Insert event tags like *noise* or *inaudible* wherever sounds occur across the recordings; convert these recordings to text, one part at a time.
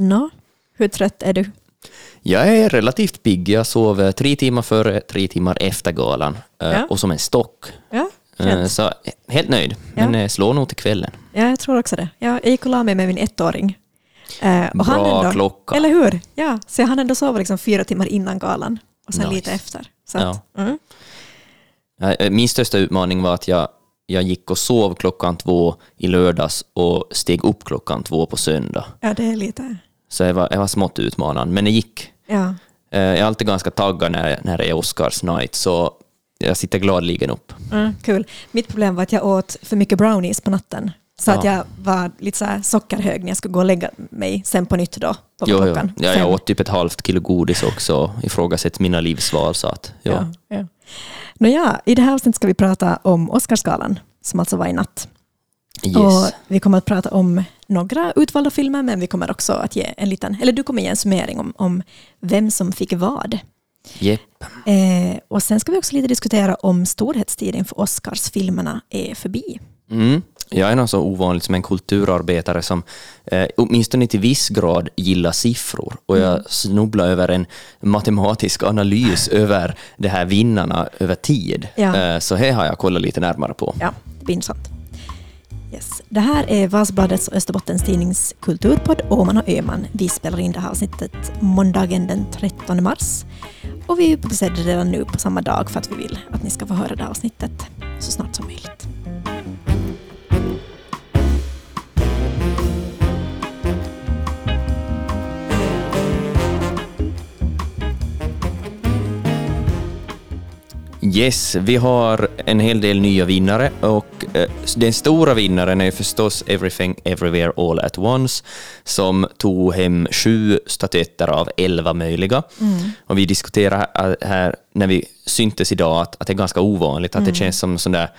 Nå, hur trött är du? Jag är relativt pigg. Jag sov eh, tre timmar före, tre timmar efter galan. eh, Ja. Och som en stock. Ja, Eh. Så helt nöjd. Men eh, slår nog till kvällen. Ja, jag tror också det. Jag gick och la mig med min ettåring. Och Bra ändå, klocka. Eller hur? Ja, så han ändå sov liksom fyra timmar innan galan och sen Nice. lite efter. Så att, mm. Eh, Min största utmaning var att jag, jag gick och sov klockan två i lördags och steg upp klockan två på söndag. Ja, det är lite... Så jag var, jag var smått utmanande, men det gick. Ja, Eh, Jag är alltid ganska taggad när, när det är Oscars night, så jag sitter gladeligen upp. mm, kul. Mitt problem var att jag åt för mycket brownies på natten. Så att Ja. jag var lite så sockerhög när jag skulle gå och lägga mig sen på nytt då. På Jo, jo. Ja, jag åt typ ett halvt kilo godis också och ifrågasätter mina livsval. Så att, ja. Ja, ja. Nåja, I det här avsnittet ska vi prata om Oscarsgalan, som alltså var i natt. Yes. Och vi kommer att prata om några utvalda filmer, men vi kommer också att ge en liten, eller du kommer ge en summering om, om vem som fick vad. Jepp. Eh, och sen ska vi också lite diskutera om storhetstiden för Oscarsfilmerna är förbi. Mm. Jag är nog så ovanligt som en kulturarbetare som eh, åtminstone till viss grad gillar siffror. Och Mm. jag snubblar över en matematisk analys *laughs* över de här vinnarna över tid. Ja. Eh, så här har jag kollat lite närmare på. Ja, det blir intressant. Det här är Vasbladets och Österbottens tidnings kulturpodd Åman och Öman. Vi spelar in det här avsnittet måndagen den 13 mars. Och vi publicerar det redan nu på samma dag för att vi vill att ni ska få höra det här avsnittet så snart som möjligt. Yes, vi har en hel del nya vinnare och eh, den stora vinnaren är förstås Everything Everywhere All At Once som tog hem sju statyetter av elva möjliga. Och vi diskuterar här, när vi syntes idag att, att det är ganska ovanligt, att det känns som sån där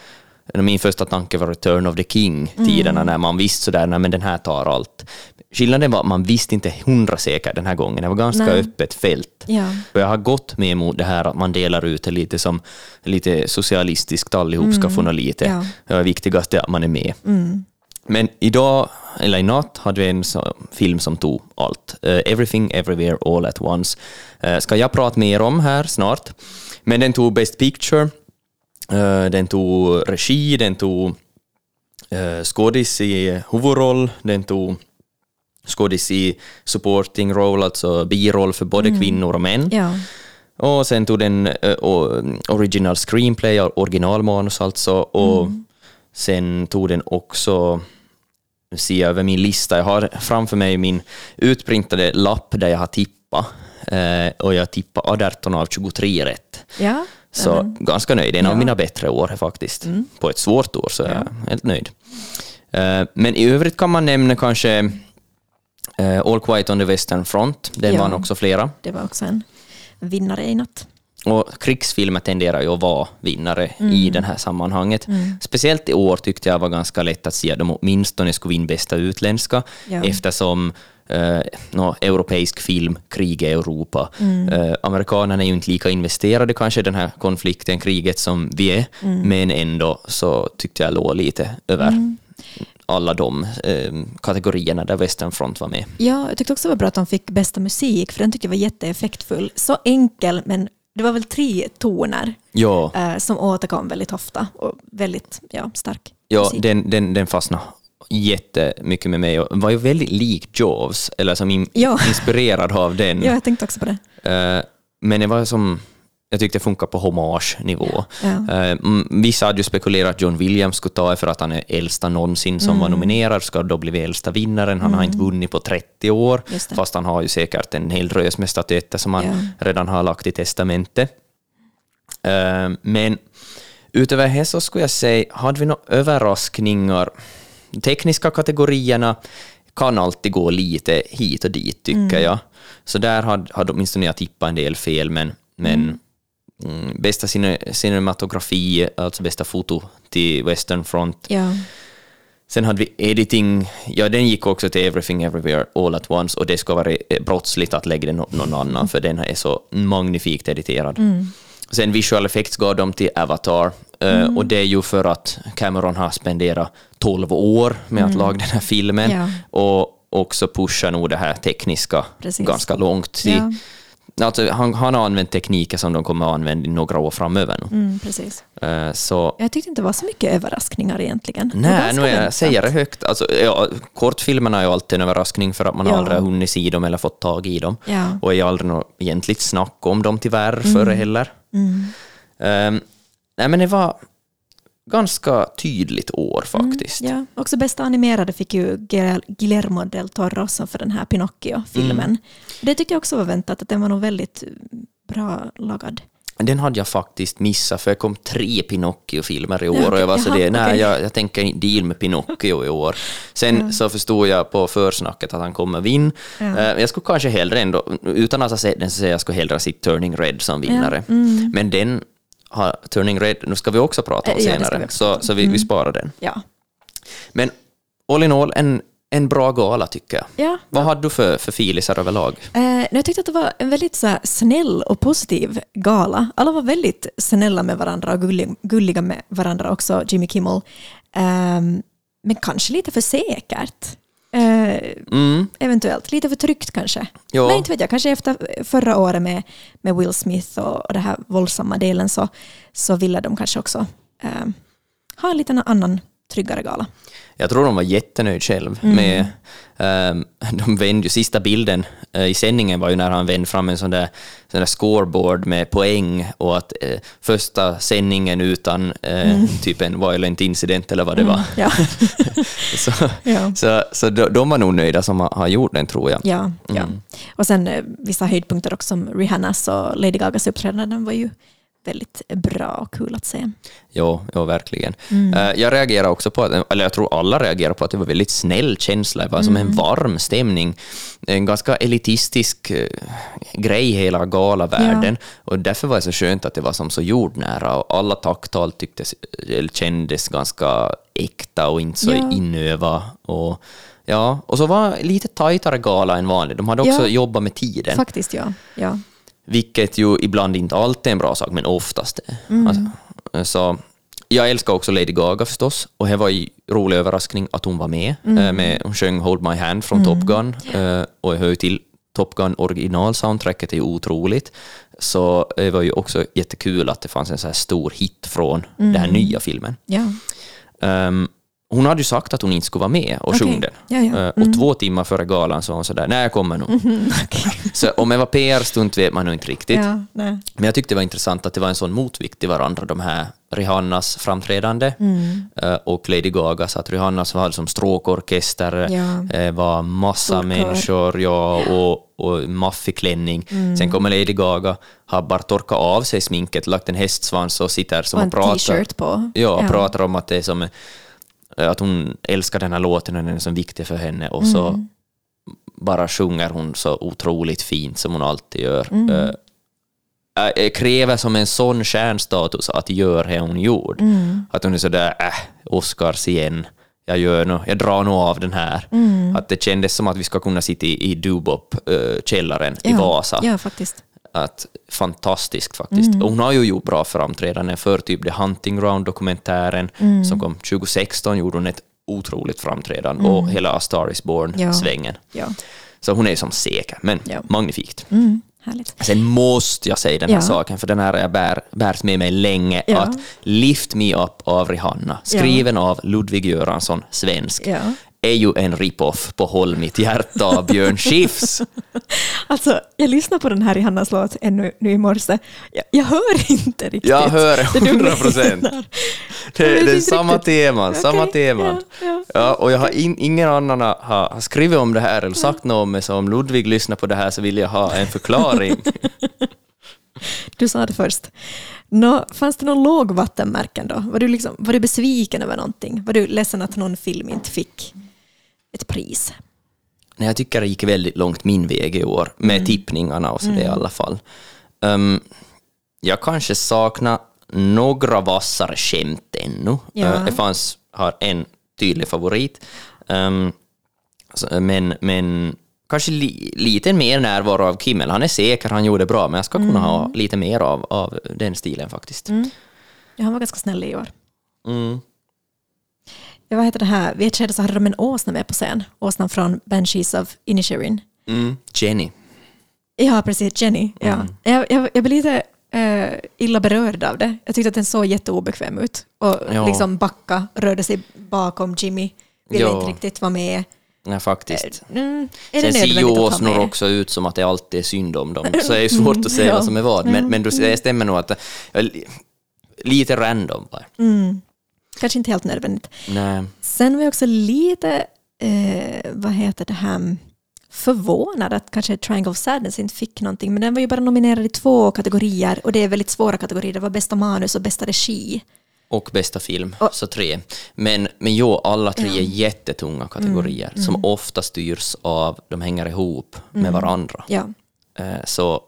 min första tanke var Return of the King-tiderna när man visste sådär, nej men den här tar allt. Skillnaden var att man visste inte hundra säkert den här gången, det var ganska Nej. öppet fält. Ja. Och jag har gått med emot det här att man delar ut det lite som lite socialistiskt, allihop ska få något lite. Ja. Det är viktigast är att man är med. Men idag, eller i natt, hade vi en film som tog allt. Eh, Everything, Everywhere, All at Once. Uh, ska jag prata mer om här snart. Men den tog Best Picture, eh, den tog regi, den tog uh, skådis i huvudroll, den tog skådis i supporting role, alltså biroll för både kvinnor och män. Ja. Och sen tog den o- original screenplay, originalmanus alltså, och sen tog den också, nu ser jag över min lista, jag har framför mig min utprintade lapp där jag har tippat, eh, och jag tippade 18 av 23 rätt. Ja. Så Nämen. ganska nöjd, en av Ja. Mm. mina bättre år faktiskt. På ett svårt år så är jag helt nöjd. Eh, Men i övrigt kan man nämna kanske All Quiet on the Western Front, den Ja. vann också flera. Det var också en vinnare i natt. Och krigsfilmer tenderar ju att vara vinnare i det här sammanhanget. Speciellt i år tyckte jag var ganska lätt att se att de åtminstone skulle vinna bästa utländska, Ja. eftersom eh, nå, europeisk film, krig i Europa. Eh, amerikanerna är ju inte lika investerade kanske i den här konflikten, kriget, som vi är, men ändå så tyckte jag låg lite över alla de eh, kategorierna där Western Front var med. Ja, jag tyckte också det var bra att de fick bästa musik, för den tyckte jag var jätteeffektfull. Så enkel, men det var väl tre toner Ja, eh, som återkom väldigt ofta och väldigt ja, stark Ja, musik. den, den, den fastnade jättemycket med mig och var ju väldigt lik Jaws, eller som in, Ja. inspirerad av den. *laughs* Ja, jag tänkte också på det. Eh, men det var som, jag tyckte det funkar på hommage-nivå. Ja. Eh, mm, vissa hade ju spekulerat att John Williams skulle ta det för att han är äldsta någonsin som Mm. var nominerad, ska då bli äldsta vinnaren. Han har inte vunnit på 30 år, fast han har ju säkert en hel drös med statyetter som han Ja. redan har lagt i testamentet. Eh, men utöver det så skulle jag säga, hade vi några överraskningar? Tekniska kategorierna kan alltid gå lite hit och dit, tycker jag. Så där hade, hade åtminstone jag tippat en del fel, men, men mm, bästa cine, cinematografi, alltså bästa foto till Western Front. Ja. Sen hade vi editing, ja den gick också till Everything Everywhere All At Once och det ska vara eh, brottsligt att lägga den nå- någon annan för den är så magnifikt editerad. Sen visual effects gav de till Avatar eh, och det är ju för att Cameron har spenderat 12 år med att laga den här filmen Ja. och också pushar nog det här tekniska Precis. ganska långt. Till, alltså, han, han har använt tekniker som de kommer att använda i några år framöver. nu. Mm, precis. Eh, så Jag tyckte inte det var så mycket överraskningar egentligen. Nej, nu jag säger det högt. Alltså, ja, kortfilmerna är ju alltid en överraskning för att man Ja. aldrig har hunnit se dem eller fått tag i dem. Ja. Och är aldrig något egentligt snack om dem tyvärr före heller. Mm. Ehm, nej, men det var ganska tydligt år faktiskt. Mm, Ja, också bästa animerade fick ju Guil- Guillermo del Toro som för den här Pinocchio-filmen. Mm. Det tyckte jag också var väntat, att den var nog väldigt bra lagad. Den hade jag faktiskt missat, för det kom tre Pinocchio-filmer i år Ja, och jag var så det, nej, jag, jag tänker inte deal med Pinocchio i år. Sen så förstod jag på försnacket att han kommer vinna. Ja. Eh, Jag skulle kanske hellre ändå, utan att ha sett den, så säger jag skulle hellre se Turning Red som vinnare. Men den har, Turning Red, nu ska vi också prata om Mm. Ja, senare, vi Mm. så, så vi, vi sparar den. Ja. Men all in all, en, en bra gala tycker jag. Ja. Vad hade du för, för filisar överlag? Eh, jag tyckte att det var en väldigt så här, snäll och positiv gala. Alla var väldigt snälla med varandra och gullig, gulliga med varandra också, Jimmy Kimmel. Ehm, men kanske lite för säkert. Eh, Mm, eventuellt. Lite för tryggt kanske. Ja. Men inte vet jag, kanske efter förra året med, med Will Smith och, och den här våldsamma delen så, så ville de kanske också eh, ha en liten annan tryggare gala. Jag tror de var jättenöjd själv Mm. med... ehm, de vände ju sista bilden eh, i sändningen var ju när han vände fram en sån där, sån där scoreboard med poäng och att eh, första sändningen utan eh, typ en violent incident eller vad det var. Ja, *laughs* Så, Ja. så, så de, de var nog nöjda som har, har gjort den tror jag. ja, ja. Mm. Och sen eh, vissa höjdpunkter också som Rihannas och Lady Gagas uppträdanden var ju väldigt bra och kul att se. Jo, jo verkligen. Mm. Eh, jag reagerar också på, att, eller jag tror alla reagerar på att det var väldigt snäll känsla, det var som Mm. en varm stämning. En ganska elitistisk eh, grej hela galavärlden och därför var det så skönt att det var som så jordnära och alla tacktal tycktes, eller kändes ganska äkta och inte så Ja. inöva. Och, ja, och så var lite tajtare gala än vanligt. De hade också Ja. jobbat med tiden. Faktiskt ja. ja. Vilket ju ibland inte alltid är en bra sak, men oftast är. Mm. Alltså, så, jag älskar också Lady Gaga förstås, och det var en rolig överraskning att hon var med. Mm. Eh, med hon sjöng Hold My Hand från Top Gun, eh, och jag hör ju till Top Gun original-soundtracket är ju otroligt. Så det var ju också jättekul att det fanns en så här stor hit från den Mm. här nya filmen. ja. Ehm, hon hade ju sagt att hon inte skulle vara med och Okej. sjung den. Ja, ja. Eh, Och två timmar före galan så var hon sådär, nej jag kommer nog. *laughs* Så om det var PR-stunt vet man nog inte riktigt. ja. Men jag tyckte det var intressant att det var en sån motvikt till varandra, de här Rihannas framträdande Mm. eh, och Lady Gaga, så att Rihannas var som stråkorkester, Ja. eh, var massa Stor kör. människor, ja, och, och maffig klänning. Mm. Sen kommer Lady Gaga, har bara torkat av sig sminket, lagt en hästsvans och sitter som Och och, en pratar. t-shirt på. Ja, Ja. pratar om att det är som att hon älskar den här låten och den är så viktig för henne och så Mm. bara sjunger hon så otroligt fint som hon alltid gör. Mm. Eh, jag kräver som en sån stjärnstatus att göra det hon gjorde. Mm. Att hon är sådär, äh, Oscars igen, jag, gör nog, jag drar nog av den här. Mm. Att det kändes som att vi ska kunna sitta i, i Dubop-källaren i Ja. Vasa. Ja, faktiskt. Att, fantastiskt faktiskt. Mm. Hon har ju gjort bra framträdanden för typ The Hunting Ground-dokumentären Mm. som kom 2016 gjorde hon ett otroligt framträdande och hela A Star Is Born-svängen. Ja. Så hon är som säker, men Ja. magnifikt. Mm. Härligt. Sen måste jag säga den här Ja. saken, för den här har jag bär, bärt med mig länge, Ja. att Lift Me Up av Rihanna, skriven av Ludvig Göransson, svensk, Ja. Är ju en rip-off på Håll mitt hjärta av Björn Skifs. *laughs* Alltså, jag lyssnade på den här i Hannas låt ännu nu i morse. Jag, jag hör inte riktigt. Jag hör det du 100 procent. Det, vet det är samma riktigt. teman, samma teman. ja, ja. Ja, och jag har in, ingen annan har, har skrivit om det här eller sagt något om det, så om Ludvig lyssnar på det här så vill jag ha en förklaring. *laughs* Du sa det först. Nå, fanns det någon lågvattenmärken då? Var du, liksom, var du besviken över någonting? Var du ledsen att någon film inte fick ett pris? Nej, jag tycker det gick väldigt långt min väg i år, med Mm. tippningarna och så det i alla fall. Um, jag kanske saknar några vassare skämt ännu. Ja. Uh, det fanns, har en tydlig favorit. Um, så- men, men kanske li, lite mer närvaro av Kimmel. Han är säker, han gjorde bra, men jag ska kunna ha lite mer av, av den stilen faktiskt. Ja, han var ganska snäll i år. Mm. Vad heter det här, vid ett skede så hade de en åsna med på scen. Åsnan från Banshees of Inisherin. Mm. Jenny. Ja, precis. Jenny. Ja. Mm. Jag, jag, jag blev lite eh, illa berörd av det. Jag tyckte att den såg jätteobekväm ut. Och Ja. liksom backa, rörde sig bakom Jimmy. Ville Ja. inte riktigt vara med. Ja, faktiskt. Mm, är Sen ser ju åsnor också ut som att det alltid är synd om dem, så det är *laughs* svårt att säga ja. vad som är vad. Men, men det stämmer nog att li- lite random bara. Mm. Kanske inte helt nödvändigt. Nej. Sen var jag också lite, eh, vad heter det här, förvånad att kanske Triangle of Sadness inte fick någonting, men den var ju bara nominerad i två kategorier och det är väldigt svåra kategorier. Det var bästa manus och bästa regi. Och bästa film, Och- så tre. Men, men jo, alla tre Ja. Mm, är jättetunga kategorier som ofta styrs av, de hänger ihop med varandra. Ja, Eh, Så,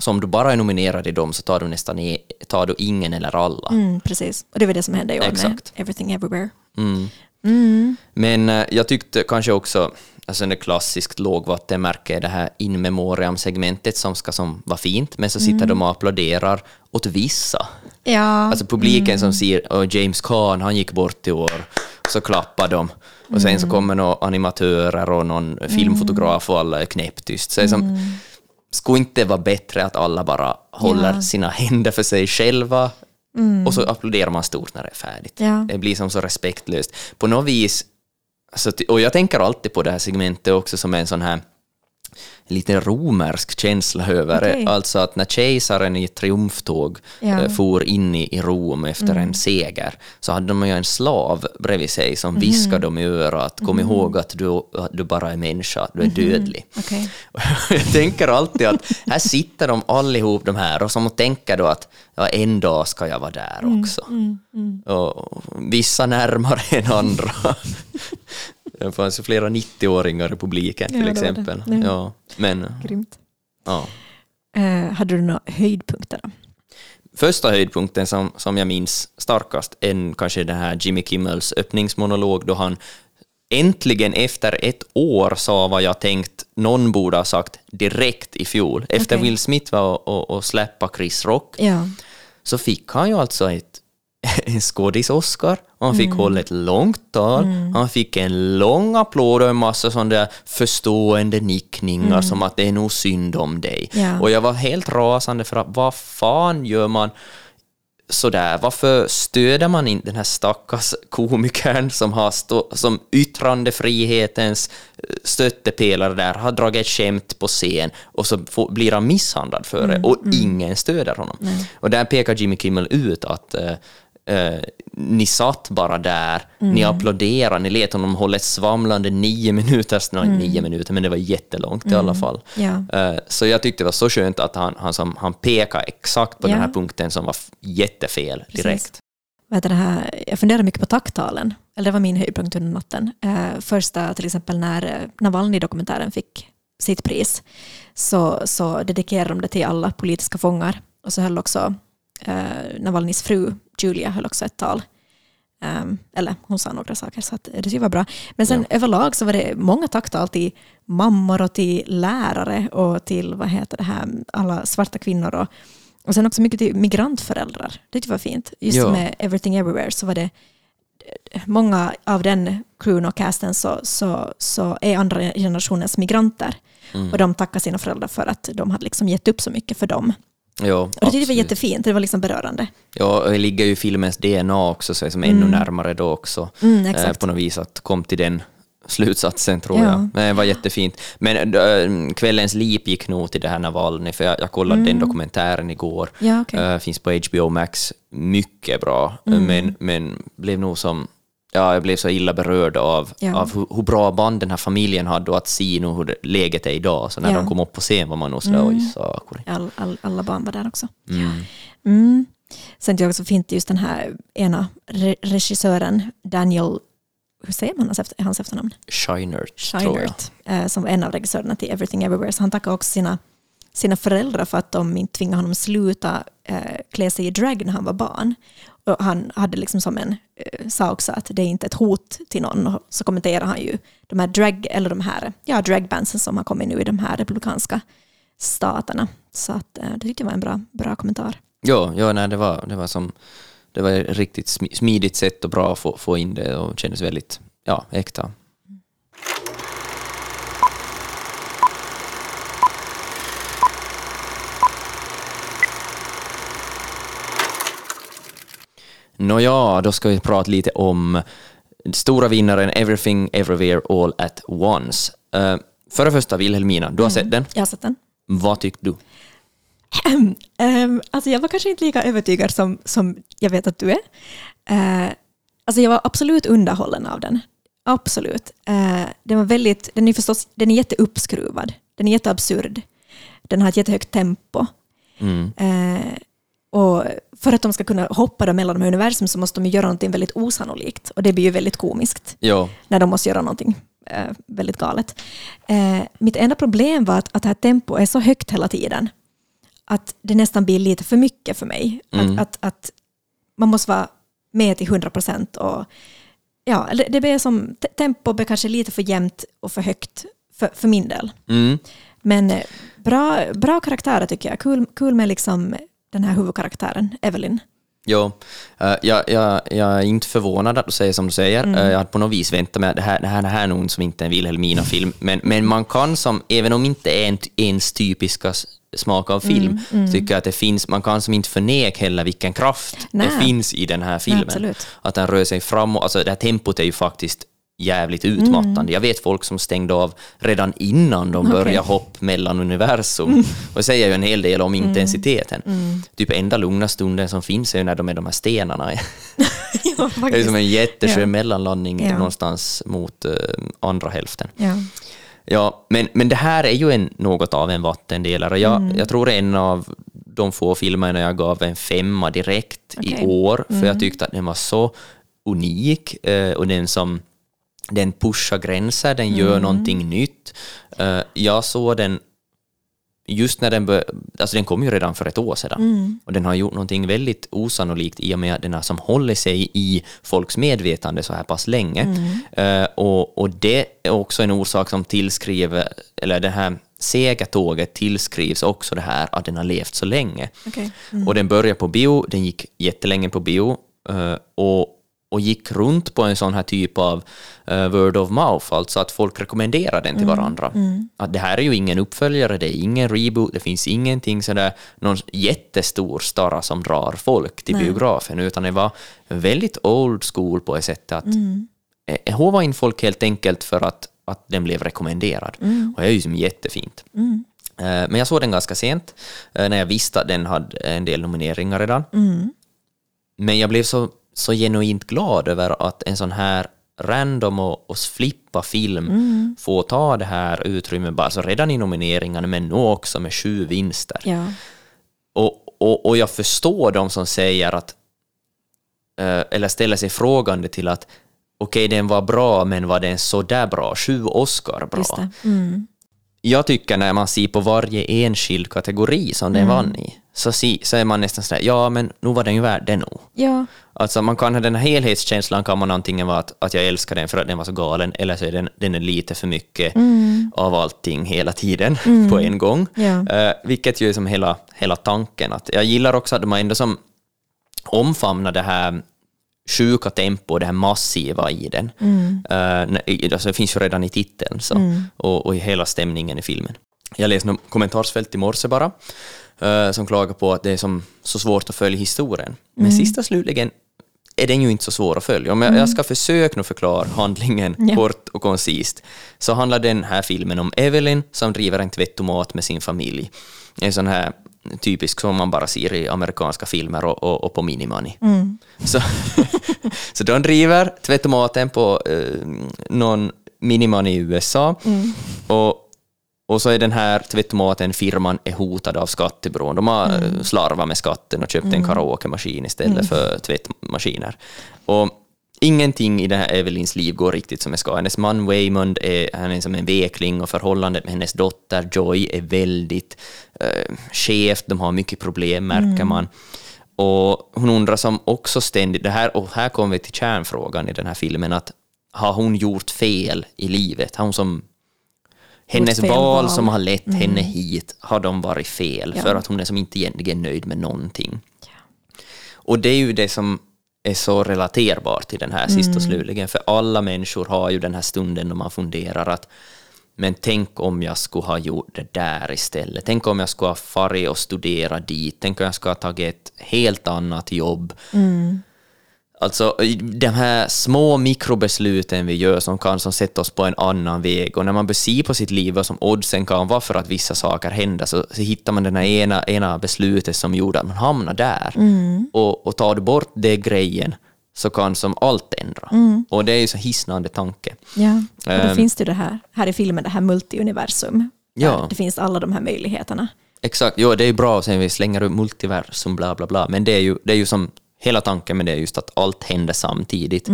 så om du bara är nominerad i dem så tar du nästan i, tar du ingen eller alla. mm, precis. Och det var det som hände i år med Exakt. Everything Everywhere. Mm. Mm. Men eh, jag tyckte kanske också, alltså det klassiskt lågvattenmärke är det här in memoriam-segmentet som ska som vara fint, men så sitter de och applåderar åt vissa. Ja, Alltså publiken som ser och James Caan, han gick bort i år, så klappar de. Och sen så kommer några animatörer och någon filmfotograf och alla är knäpptyst. Så är som, skulle inte vara bättre att alla bara håller Ja. sina händer för sig själva och så applåderar man stort när det är färdigt. Ja. Det blir som så respektlöst. På något vis, alltså, och jag tänker alltid på det här segmentet också som en sån här lite romersk känsla över det. Okej. Alltså att när kejsaren i triumftåg Ja. Mm. eh, for in i, Rom efter en seger så hade de ju en slav bredvid sig som Mhm. viskade dem i örat kom ihåg att du, att du bara är människa, du är Mhm. dödlig. okej. *laughs* Jag tänker alltid att här sitter de allihop de här och som tänker då att ja, en dag ska jag vara där Mm, också. Och vissa närmare än andra. Det fanns ju flera 90-åringar i publiken till Ja, det var det. exempel. Ja. Men Grymt. ja. Eh, hade du några höjdpunkter då? Första höjdpunkten som, som jag minns starkast är kanske den här Jimmy Kimmels öppningsmonolog då han äntligen efter ett år sa vad jag tänkt någon borde ha sagt direkt i fjol. Efter Okej. Will Smith var och, och, och släppa Chris Rock Ja. så fick han ju alltså ett, *laughs* en skådis-Oscar, han fick Mm. hålla ett långt tal, han fick en lång applåd och en massa sådana där förstående nickningar som att det är nog synd om dig. Mm. Ja. Och jag var helt rasande för att vad fan gör man sådär, varför stöder man inte den här stackars komikern som har stå, som yttrandefrihetens eh, stöttepelare där, har dragit ett skämt på scen och så får, blir han misshandlad för det och ingen stöder honom. Och där pekar Jimmy Kimmel ut att eh, ni satt bara där, ni applåderade, ni lät honom hålla ett svamlande nio *laughs* minuter, nej, nio minuter, men det var jättelångt i alla fall. Ja. Eh, Så jag tyckte det var så skönt att han, han, som, han pekade exakt på Ja. den här punkten som var jättefel direkt. Vad heter det här? Jag funderar mycket på tacktalen. Eller det var min höjdpunkt under natten. Eh, första, till exempel när eh, Navalny-dokumentären fick sitt pris, så, så dedikerade de det till alla politiska fångar. Och så höll också eh, Navalnys fru Julia höll också ett tal. Ehm, eller hon sa några saker, så att det var bra. Men sen överlag så var det många tacktal till mammor och till lärare och till vad heter det här, alla svarta kvinnor. Och, och sen också mycket till migrantföräldrar. Det var fint. Just Ja. med Everything Everywhere så var det många av den crewen och casten så, så, så är andra generationens migranter. Mm. Och de tackar sina föräldrar för att de hade liksom gett upp så mycket för dem. Ja, Och det tyckte jag var jättefint, det var liksom berörande. Ja, och det ligger ju filmens DNA också, så det är som ännu närmare då också. Mm, eh, på något vis att kom till den slutsatsen tror Ja. jag. Men det var jättefint. Men äh, kvällens lip gick nog till det här Navalny, för jag, jag kollade den dokumentären igår. Mm. Ja, okej. Eh, finns på HBO Max. Mycket bra, Mm. men, men blev nog som... Ja, jag blev så illa berörd av, Ja. av hur, hur bra band den här familjen hade och att se nog hur det, läget är idag. Så när Ja. de kom upp på scen var man nog sådär, oj, sakuri. All, all, alla barn var där också. Mm. Mm. Sen tycker jag också fint just den här ena re regissören, Daniel, hur säger man hans, efter, hans efternamn? Jag. Scheinert, eh, som var en av regissörerna till Everything Everywhere. Så han tackar också sina, sina föräldrar för att de inte tvingade honom sluta eh, klä sig i drag när han var barn. Och han hade liksom som en, eh, sa också att det är inte ett hot till någon. Och så kommenterar han ju de här drag, eller de här, ja, dragbandsen som har kommit nu i de här republikanska staterna. Så att, eh, det tyckte jag var en bra, bra kommentar. Ja, ja nej, det, var, det var som det var ett riktigt smidigt sätt och bra att få, få in det och kändes väldigt ja, äkta. Nåja, då ska vi prata lite om stora vinnaren Everything Everywhere All at Once. Uh, för det första, Wilhelmina, du har sett den. Jag har sett den. Vad tyckte du? Um, alltså jag var kanske inte lika övertygad som, som jag vet att du är. Uh, alltså jag var absolut underhållen av den. Absolut. Uh, den, var väldigt, den, är förstås, den är jätteuppskruvad. Den är jätteabsurd. Den har ett jättehögt tempo. Mm. Uh, och för att de ska kunna hoppa då mellan de här universum så måste de göra någonting väldigt osannolikt. Och det blir ju väldigt komiskt Ja, när de måste göra någonting eh, väldigt galet. Eh, mitt enda problem var att, att det här tempot är så högt hela tiden att det nästan blir lite för mycket för mig. Mm. Att, att, att man måste vara med till 100 procent. Ja, det blir som, te- tempo blir kanske lite för jämnt och för högt för, för min del. mm. Men eh, bra, bra karaktärer tycker jag. Kul, kul med liksom den här huvudkaraktären, Evelyn. Jo, eh, jag, jag, jag är inte förvånad att du säger som du säger. Mm. Eh, jag hade på något vis väntat mig att det här, det här, det här är nog som inte en Wilhelmina-film, men, men man kan som, även om inte är en, ens typiska smak av film, Mm, tycker jag att det finns, man kan som inte förneka heller vilken kraft Nej. det finns i den här filmen. absolut. att den rör sig framåt, alltså det här tempot är ju faktiskt jävligt utmattande. Jag vet folk som stängde av redan innan de Mm. Okej. började hoppa mellan universum. Och det säger ju en hel del om Mm. intensiteten. Typ enda lugna stunden som finns är ju när de är de här stenarna. *laughs* ja, Det är som en jätteskön Ja. mellanlandning Ja. någonstans mot eh, andra hälften. Ja. Ja, men, men det här är ju en, något av en vattendelare. Jag, Mm. jag tror det är en av de få filmerna jag gav en femma direkt Okej. i år, för jag tyckte att den var så unik eh, och den som den pushar gränser, den gör Mm. någonting nytt. Eh, jag såg den just när den bör, alltså den kom ju redan för ett år sedan Mm. och den har gjort någonting väldigt osannolikt i och med att den har som håller sig i folks medvetande så här pass länge. Mm. Eh, och, och det är också en orsak som tillskriver, eller det här sega tåget tillskrivs också det här att den har levt så länge. Okej. Och den började på bio, den gick jättelänge på bio eh, och, och gick runt på en sån här typ av eh, word of mouth, alltså att folk rekommenderar den till varandra. Att det här är ju ingen uppföljare, det är ingen reboot, det finns ingenting sådär, någon jättestor starra som drar folk till biografen, utan det var väldigt old school på ett sätt att eh, hova in folk helt enkelt för att, att den blev rekommenderad. Och det är ju som jättefint. Eh, Men jag såg den ganska sent, eh, när jag visste att den hade en del nomineringar redan. Men jag blev så, så genuint glad över att en sån här random och, och flippa film får ta det här utrymmet, bara, alltså redan i nomineringarna, men nu också med sju vinster. Ja. Och, och, och jag förstår de som säger att, eh, eller ställer sig frågande till att okej, den var bra, men var den så där bra? Sju Oscar bra? Mm. Jag tycker när man ser på varje enskild kategori som den vann i, så, si, så är man nästan sådär, ja men nu var den ju värd det nog. Ja. Alltså man kan ha den här helhetskänslan kan man antingen vara att, att jag älskar den för att den var så galen, eller så är den, den är lite för mycket av allting hela tiden *laughs* på en gång. Ja. Eh, vilket ju är som hela, hela tanken. Att jag gillar också att har ändå som omfamnar det här sjuka tempo, det här massiva i den. Eh, nej, alltså det finns ju redan i titeln så, och, och i hela stämningen i filmen. Jag läste något kommentarsfält i morse bara, eh, som klagar på att det är som, så svårt att följa historien. Men sista slutligen är den ju inte så svår att följa. Om jag, jag ska försöka nu förklara handlingen Ja. kort och koncist, så handlar den här filmen om Evelyn som driver en tvättomat med sin familj. En sån här typisk som man bara ser i amerikanska filmer och, och, och på Minimoney. Så, *laughs* så de driver tvättomaten på eh, någon Miniman i USA och, och så är den här tvättomaten, firman, är hotad av skattebyrån. De har mm. slarvat med skatten och köpt en karaokemaskin istället för tvättmaskiner. Och ingenting i det här Evelyns liv går riktigt som det ska. Hennes man Waymond är, han är som en vekling och förhållandet med hennes dotter Joy är väldigt eh, skevt. De har mycket problem, märker man. Och hon undrar som också ständigt, det här, och här kommer vi till kärnfrågan i den här filmen, att har hon gjort fel i livet? Har hon som hennes val. Mm. som har lett henne hit, har de varit fel? Ja. För att hon är som inte egentligen nöjd med någonting. och det är ju det som är så relaterbart till den här sist och slutligen, för alla människor har ju den här stunden då man funderar att men tänk om jag skulle ha gjort det där istället. Tänk om jag skulle ha farit och studerat dit. Tänk om jag skulle ha tagit ett helt annat jobb. Alltså de här små mikrobesluten vi gör som kan som sätta oss på en annan väg och när man bör se på sitt liv vad som oddsen kan vara för att vissa saker händer så, så hittar man den här ena, ena beslutet som gjorde att man hamnar där. Och, och tar du bort det grejen så kan som allt ändra. Och det är ju så hisnande tanke. Ja, och då Ehm. finns det det här, här i filmen, det här multiuniversum. Ja. Det finns alla de här möjligheterna. Exakt, jo det är ju bra sen vi slänger upp multiversum bla bla bla, men det är ju, det är ju som hela tanken med det är just att allt händer samtidigt.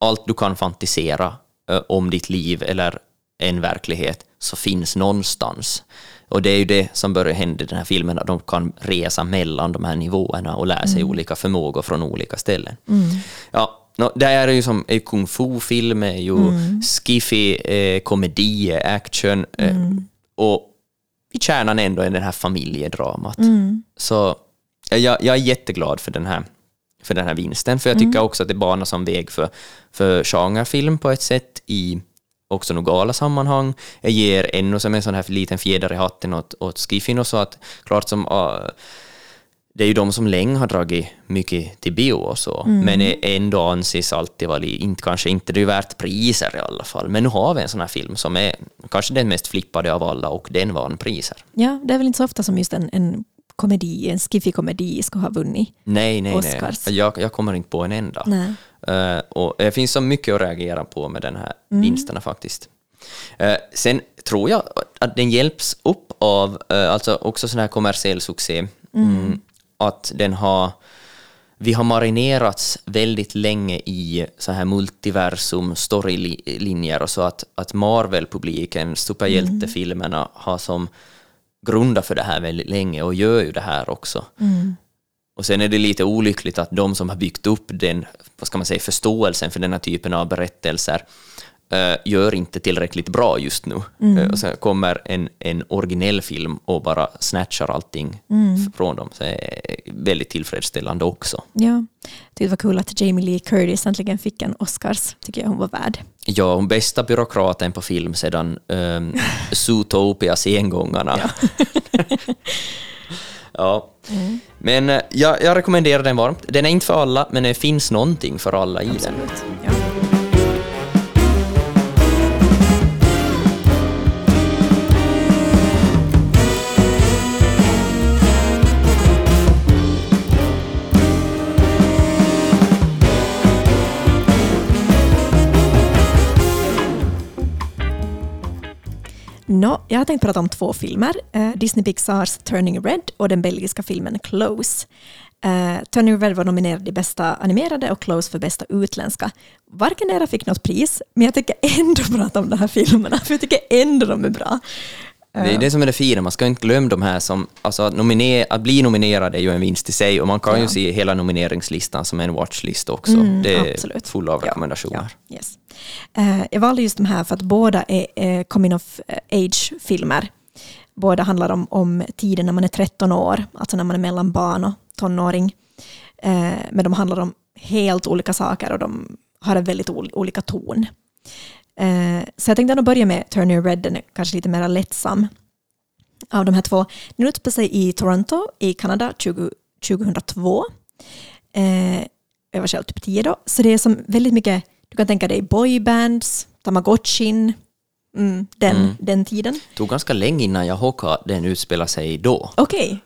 Allt du kan fantisera ö, om ditt liv eller en verklighet så finns någonstans. Och det är ju det som börjar hända i den här filmen, att de kan resa mellan de här nivåerna och lära sig olika förmågor från olika ställen. Ja, no, det är ju som en kung fu-film, är ju skiffy, eh, komedi, eh, action, eh, och i kärnan ändå är det här familjedramat. Så eh, jag, jag är jätteglad för den här, för den här vinsten, för jag tycker också att det banar som väg för, för genrefilm på ett sätt i också några sammanhang. Jag ger ännu som en sån här liten fjäder i hatten åt, åt skiffin och så att klart som uh, det är ju de som länge har dragit mycket till bio och så, men är ändå anses alltid vara, inte, kanske inte det är värt priser i alla fall, men nu har vi en sån här film som är kanske den mest flippade av alla och den vann priser. Ja, det är väl inte så ofta som just en, en komedi, en skiffy-komedi ska ha vunnit. Nej, nej, Oscars. nej. Jag, jag kommer inte på en enda. Eh, och det finns så mycket att reagera på med den här vinsterna faktiskt. Eh, sen tror jag att den hjälps upp av eh, alltså också sån här kommersiell succé. Mm, att den har vi har marinerats väldigt länge i så här multiversum, storylinjer och så att, att Marvel-publiken, superhjältefilmerna, har som grundat för det här väldigt länge och gör ju det här också. Och sen är det lite olyckligt att de som har byggt upp den, vad ska man säga, förståelsen för den här typen av berättelser eh, gör inte tillräckligt bra just nu. Eh, och sen kommer en, en originell film och bara snatchar allting f- från dem. Så det är väldigt tillfredsställande också. Ja, det var kul att Jamie Lee Curtis äntligen fick en Oscars, tycker jag hon var värd. Ja, hon bästa byråkraten på film sedan um, *laughs* Zootopia sengångarna. *laughs* Ja. Men eh, jag, jag rekommenderar den varmt. Den är inte för alla, men det finns någonting för alla i den. Absolut. Ja. Nå, jag har tänkt prata om två filmer. Eh, Disney Pixars Turning Red och den belgiska filmen Close. Eh, Turning Red var nominerad i bästa animerade och Close för bästa utländska. Varken era fick något pris, men jag tycker ändå prata om de här filmerna, för jag tycker ändå de är bra. Det är det som är det fina, man ska inte glömma de här som... Alltså att, nominer, att bli nominerad är ju en vinst i sig och man kan ju se hela nomineringslistan som en watchlist också. det är Mm, absolut. full av Ja, rekommendationer. Ja, yes. Eh, jag valde just de här för att båda är eh, coming of age-filmer. Båda handlar om, om tiden när man är 13 år, alltså när man är mellan barn och tonåring. Eh, men de handlar om helt olika saker och de har en väldigt ol- olika ton. Eh, så jag tänkte ändå börja med Turner Red, den är kanske lite mer lättsam av de här två. Den utspelar sig i Toronto i Kanada 20, 2002. Eh, jag var själv typ 10 då, så det är som väldigt mycket, du kan tänka dig boybands, Tamagotchin, mm, den, Mm. den tiden. Det tog ganska länge innan jag att den utspelar sig då.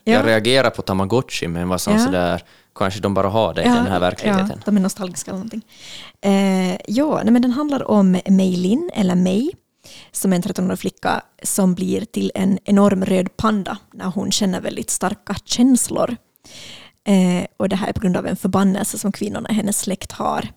Jag ja. reagerade på Tamagotchi, men var som Ja. sådär, kanske de bara har det i den här verkligheten. Ja, de är nostalgiska eller någonting. Eh, ja, nej, men den handlar om Mei Lin, eller Mei, som är en 13-årig flicka som blir till en enorm röd panda när hon känner väldigt starka känslor. Eh, och det här är på grund av en förbannelse som kvinnorna i hennes släkt har.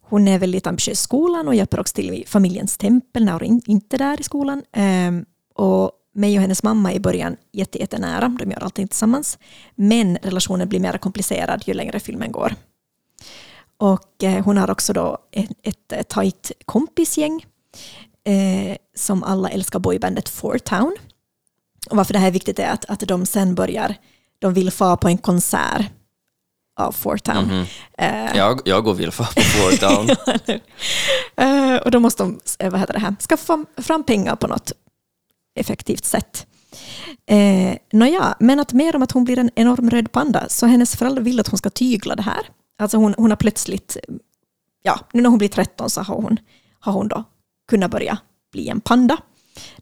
Hon är väldigt ambitiös i skolan och hjälper också till i familjens tempel när hon in- inte är där i skolan. Eh, och mig och hennes mamma är i början jätte, jättenära, de gör allting tillsammans. Men relationen blir mer komplicerad ju längre filmen går. Och eh, hon har också då ett, ett eh, tajt kompisgäng eh, som alla älskar boybandet Four Town. Och varför det här är viktigt är att, att de sen börjar, de vill få på en konsert av Fort Town. Eh, Jag, jag går vill på Fort Town. *laughs* Eh, och då måste de vad heter det här, skaffa fram pengar på något effektivt sätt. Eh, Nåja, men att mer om att hon blir en enorm röd panda, så hennes föräldrar vill att hon ska tygla det här. Alltså hon, hon har plötsligt, ja, nu när hon blir 13 så har hon, har hon då kunnat börja bli en panda.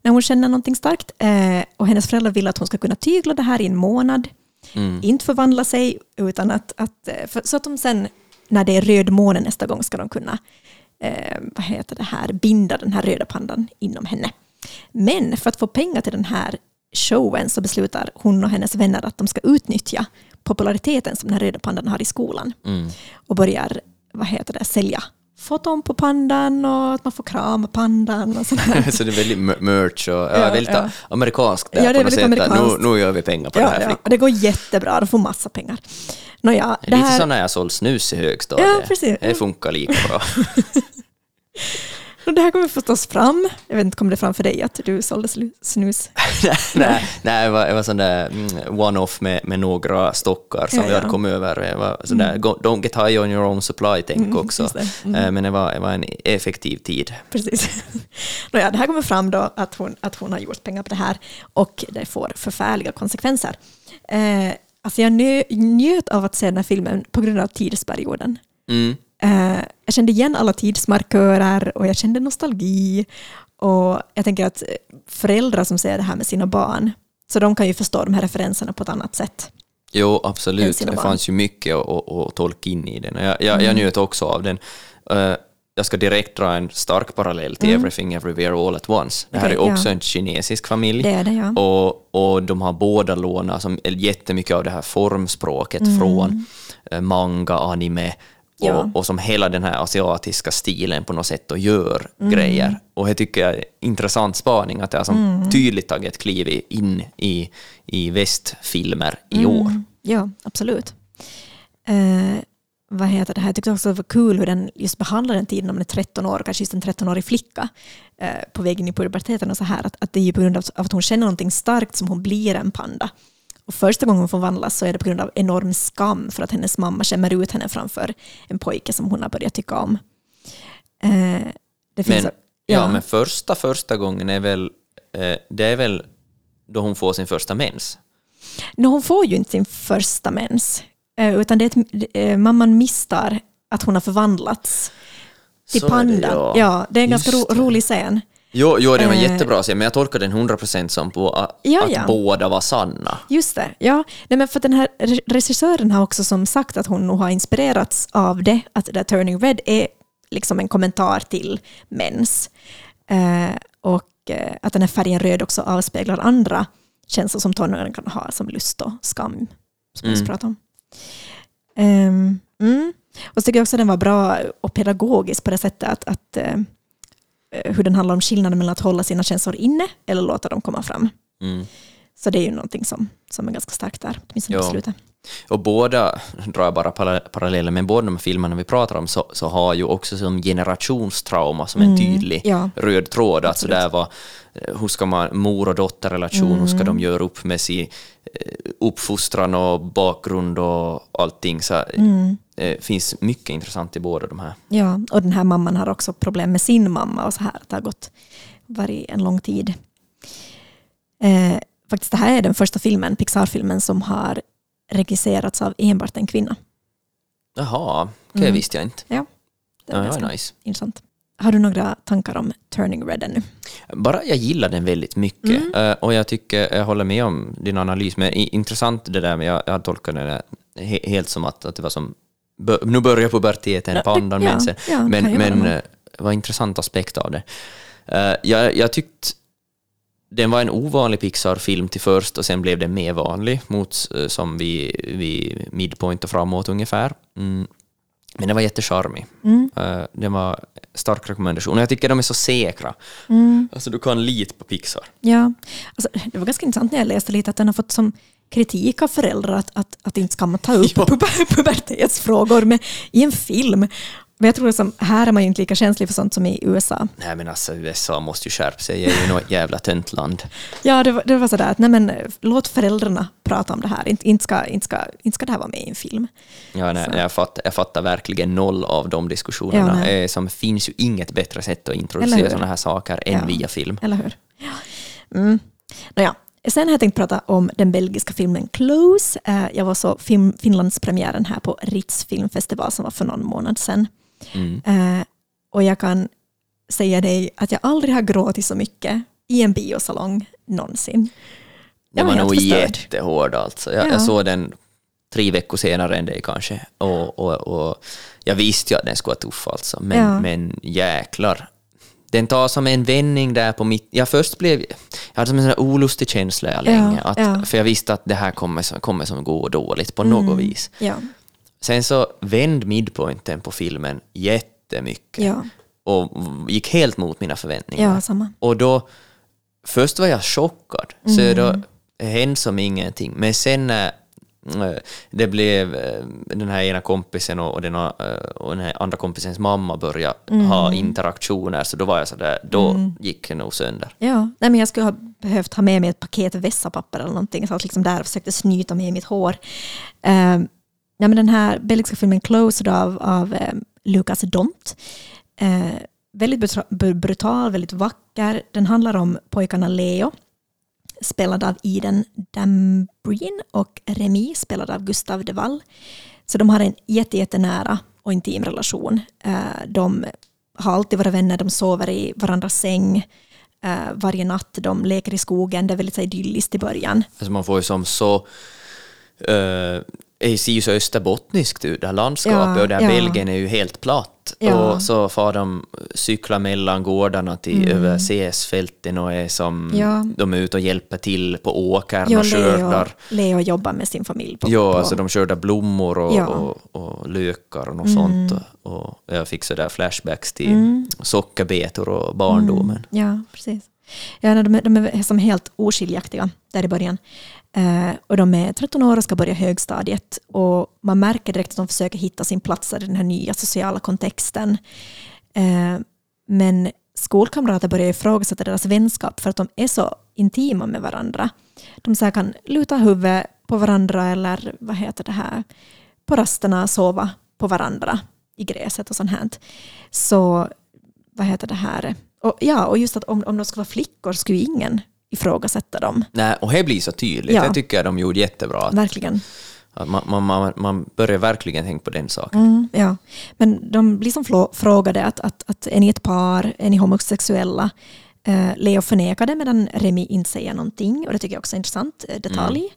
När hon känner någonting starkt. Eh, och hennes föräldrar vill att hon ska kunna tygla det här i en månad. Inte förvandla sig, utan att, att eh, för, så att de sen, när det är röd måne nästa gång, ska de kunna eh, vad heter det här, binda den här röda pandan inom henne. Men för att få pengar till den här showen så beslutar hon och hennes vänner att de ska utnyttja populariteten som den här röda pandan har i skolan. Och börjar vad heter det, sälja foton på pandan och att man får krama pandan och sådär. *laughs* så det är väldigt mer- merch och ja, Ja, väldigt ja. amerikanskt där Ja, det är på något sätt. att Nu, amerikanskt. nu gör vi pengar på det Ja, här ja, och det går jättebra, de får massa pengar. Nåja, det Lite här, som när jag sålde snus i högstadiet. Ja, precis. Det funkar lika bra. *laughs* *laughs* det här kommer förstås fram. Jag vet inte, kom det fram för dig att du sålde snus? *laughs* nej, nej, det var, det var sån där mm, one-off med, med några stockar som Ja, vi ja. hade kommit över. Det var sån där, go- don't get high on your own supply-tänk *laughs* också. just det. Eh, Men det var, det var en effektiv tid. Precis. *laughs* Nåja, det här kommer fram då att hon, att hon har gjort pengar på det här och det får förfärliga konsekvenser. Eh, alltså jag njöt av att se den här filmen på grund av tidsperioden. Mm. Eh, jag kände igen alla tidsmarkörer och jag kände nostalgi. Och jag tänker att eh, föräldrar som ser det här med sina barn, så de kan ju förstå de här referenserna på ett annat sätt. Jo, absolut. Det fanns ju mycket att, att, tolka in i den. Jag, jag, Mm. jag njöt också av den. Eh, jag ska direkt dra en stark parallell till Everything Everywhere All At Once. Det här Mm. Okej, är också ja. en kinesisk familj. Det det, ja. Och, och de har båda lånat som, jättemycket av det här formspråket från eh, manga, anime och. Ja. och som hela den här asiatiska stilen på något sätt och gör Mm. grejer. Och det tycker jag är intressant spaning att det har som Mm. tydligt tagit ett kliv in i, i västfilmer i Mm. år. Ja, absolut. Eh, vad heter det här? Jag tyckte också det var kul hur den just behandlar den tiden om en 13 år, kanske just en 13-årig flicka eh, på väg in i puberteten och så här, att, att det är ju på grund av, av att hon känner någonting starkt som hon blir en panda. Och första gången hon förvandlas så är det på grund av enorm skam för att hennes mamma skämmer ut henne framför en pojke som hon har börjat tycka om. Eh, Men, så- ja. men första första gången är väl, eh, det är väl då hon får sin första mens. No, hon får ju inte sin första mens, eh, utan det ett, eh, mamman misstar att hon har förvandlats till Så är det, panda. ja. ja. det är en ganska ro, rolig scen. Jo, jo det var en Eh. jättebra scen, men jag tolkar den 100% som på att, Ja, att ja. båda var sanna. Just det. Ja. Nej, men för den här re- regissören har också som sagt att hon nog har inspirerats av det, att det där Turning Red är liksom en kommentar till mens. Eh, och eh, att den här färgen röd också avspeglar andra känslor som tonåringar kan ha, som lust och skam, som vi Mm. pratade om. Ehm, mm. Och så tycker jag också att den var bra och pedagogisk på det sättet att, att eh, hur den handlar om skillnaden mellan att hålla sina känslor inne eller låta dem komma fram. Mm. Så det är ju någonting som, som är ganska starkt där, åtminstone på slutet. Och båda, drar jag bara para- paralleller, men båda de här filmerna vi pratar om så, så har ju också som generationstrauma som en tydlig Mm, ja. röd tråd. Alltså Absolut. där var, eh, hur ska man, mor och dotterrelation, hur ska Mm. de göra upp med sin eh, uppfostran och bakgrund och allting. Så Mm. Det finns mycket intressant i båda de här. Ja, och den här mamman har också problem med sin mamma och så här, det har gått varit en lång tid. Eh, faktiskt det här är den första filmen, Pixar-filmen, som har regisserats av enbart en kvinna. Jaha, det Mm. visste jag inte. Det Ja, var det ganska nice. intressant. Har du några tankar om Turning Red ännu? Bara jag gillar den väldigt mycket Mm. Eh, och jag tycker, jag håller med om din analys, men intressant det där med, jag, jag tolkar det helt som att, att det var som, nu börjar puberteten, Ja, pandan, ja, mensen, ja, kan men, men det var en intressant aspekt av det. Eh, jag, jag tyckte den var en ovanlig Pixar-film till först och sen blev den mer vanlig mot eh, som vi, vi midpoint och framåt ungefär. Mm. Men den var jättecharmig. Mm. Eh, den var stark rekommendation och jag tycker de är så säkra. Mm. Alltså du kan lita på Pixar. Ja, alltså, det var ganska intressant när jag läste lite att den har fått som kritik av föräldrar att, att, att inte ska man ta upp *laughs* Ja. puber, pubertetsfrågor med, i en film. Men jag tror som här är man ju inte lika känslig för sånt som i USA. Nej men alltså USA måste ju skärpa sig, det är ju något jävla töntland. Ja, det var, det var sådär att nej men, låt föräldrarna prata om det här. Inte, inte, ska, inte, ska, inte ska det här vara med i en film. Ja, nej, jag, fattar, jag fattar verkligen noll av de diskussionerna. Ja. Eh, som finns ju inget bättre sätt att introducera sådana här saker än Ja. via film. Eller hur? Ja. Mm. Nåja. Sen har jag tänkt prata om den belgiska filmen Close. Eh, Jag var så film, Finlandspremiären här på Ritz filmfestival som var för någon månad sedan. Mm. Eh, Och jag kan säga dig att jag aldrig har gråtit så mycket i en biosalong någonsin. Jag var var helt nog förstörd. jättehård alltså. Jag, Ja. jag såg den tre veckor senare än det kanske. Och, och, och jag visste ju att den skulle vara tuff alltså. Men, Ja. men jäklar. Den tar som en vändning där på mitt... Jag först blev... Jag hade som en sån olustig känsla länge. Att, ja. För jag visste att det här kommer kommer som gå dåligt på något vis. Ja, Sen så vände midpointen på filmen jättemycket. ja, Och gick helt mot mina förväntningar. ja. Och då, först var jag chockad, så Mm. då hände som ingenting. Men sen när det blev eh, den här ena kompisen och den, eh, och den här andra kompisens mamma började Mm. ha interaktioner, så då var jag sådär, då gick det nog sönder. Ja, nej, men jag skulle ha behövt ha med mig ett paket vässapapper eller någonting. Jag satt liksom där försökte snyta med mitt hår. Uh, nej, men den här belgiska filmen Close då av, av eh, Lucas Dont. Eh, väldigt brutal, br- brutal, väldigt vacker. Den handlar om pojkarna Leo, spelad av Iden Dambreen, och Remi spelad av Gustav de Wall. Så de har en jätte, jättenära och intim relation. Eh, de har alltid varit vänner, de sover i varandras säng eh, varje natt, de leker i skogen, det är väldigt idylliskt i början. Alltså man får ju som så... Uh, ser ju så österbottniskt ut, det här landskapet, Ja, och där ja. Belgien är ju helt platt. Ja. Och så får de cykla mellan gårdarna till över CS-fälten och är som... Mm. De är ute och hjälper till på åkern Ja, och Leo, skördar. Leo jobbar med sin familj. På, Ja, på, alltså de skördar blommor och. Mm. och, och lökar och något sånt. Och, jag fick sådär flashbacks till sockerbetor och barndomen. Ja, precis. Ja, de, är, de är som helt oskiljaktiga där i början. Eh, och de är 13 år och ska börja högstadiet. Och man märker direkt att de försöker hitta sin plats i den här nya sociala kontexten. Eh, men skolkamrater börjar ifrågasätta deras vänskap för att de är så intima med varandra. De så här kan luta huvudet på varandra eller vad heter det här, på rasterna sova på varandra i gräset och sånt här. Så vad heter det här? Och, ja, och just att om, om de skulle vara flickor skulle ju ingen ifrågasätta dem. Nej, och det blir så tydligt. Ja. Det tycker jag de gjorde jättebra. Att, Verkligen. att man, man, man, man börjar verkligen tänka på den saken. Mm, ja. Men de blir som frågade att, att, att är ni ett par, är ni homosexuella? Eh, Leo förnekade medan Remi inte säger någonting och det tycker jag också är en intressant eh, detalj.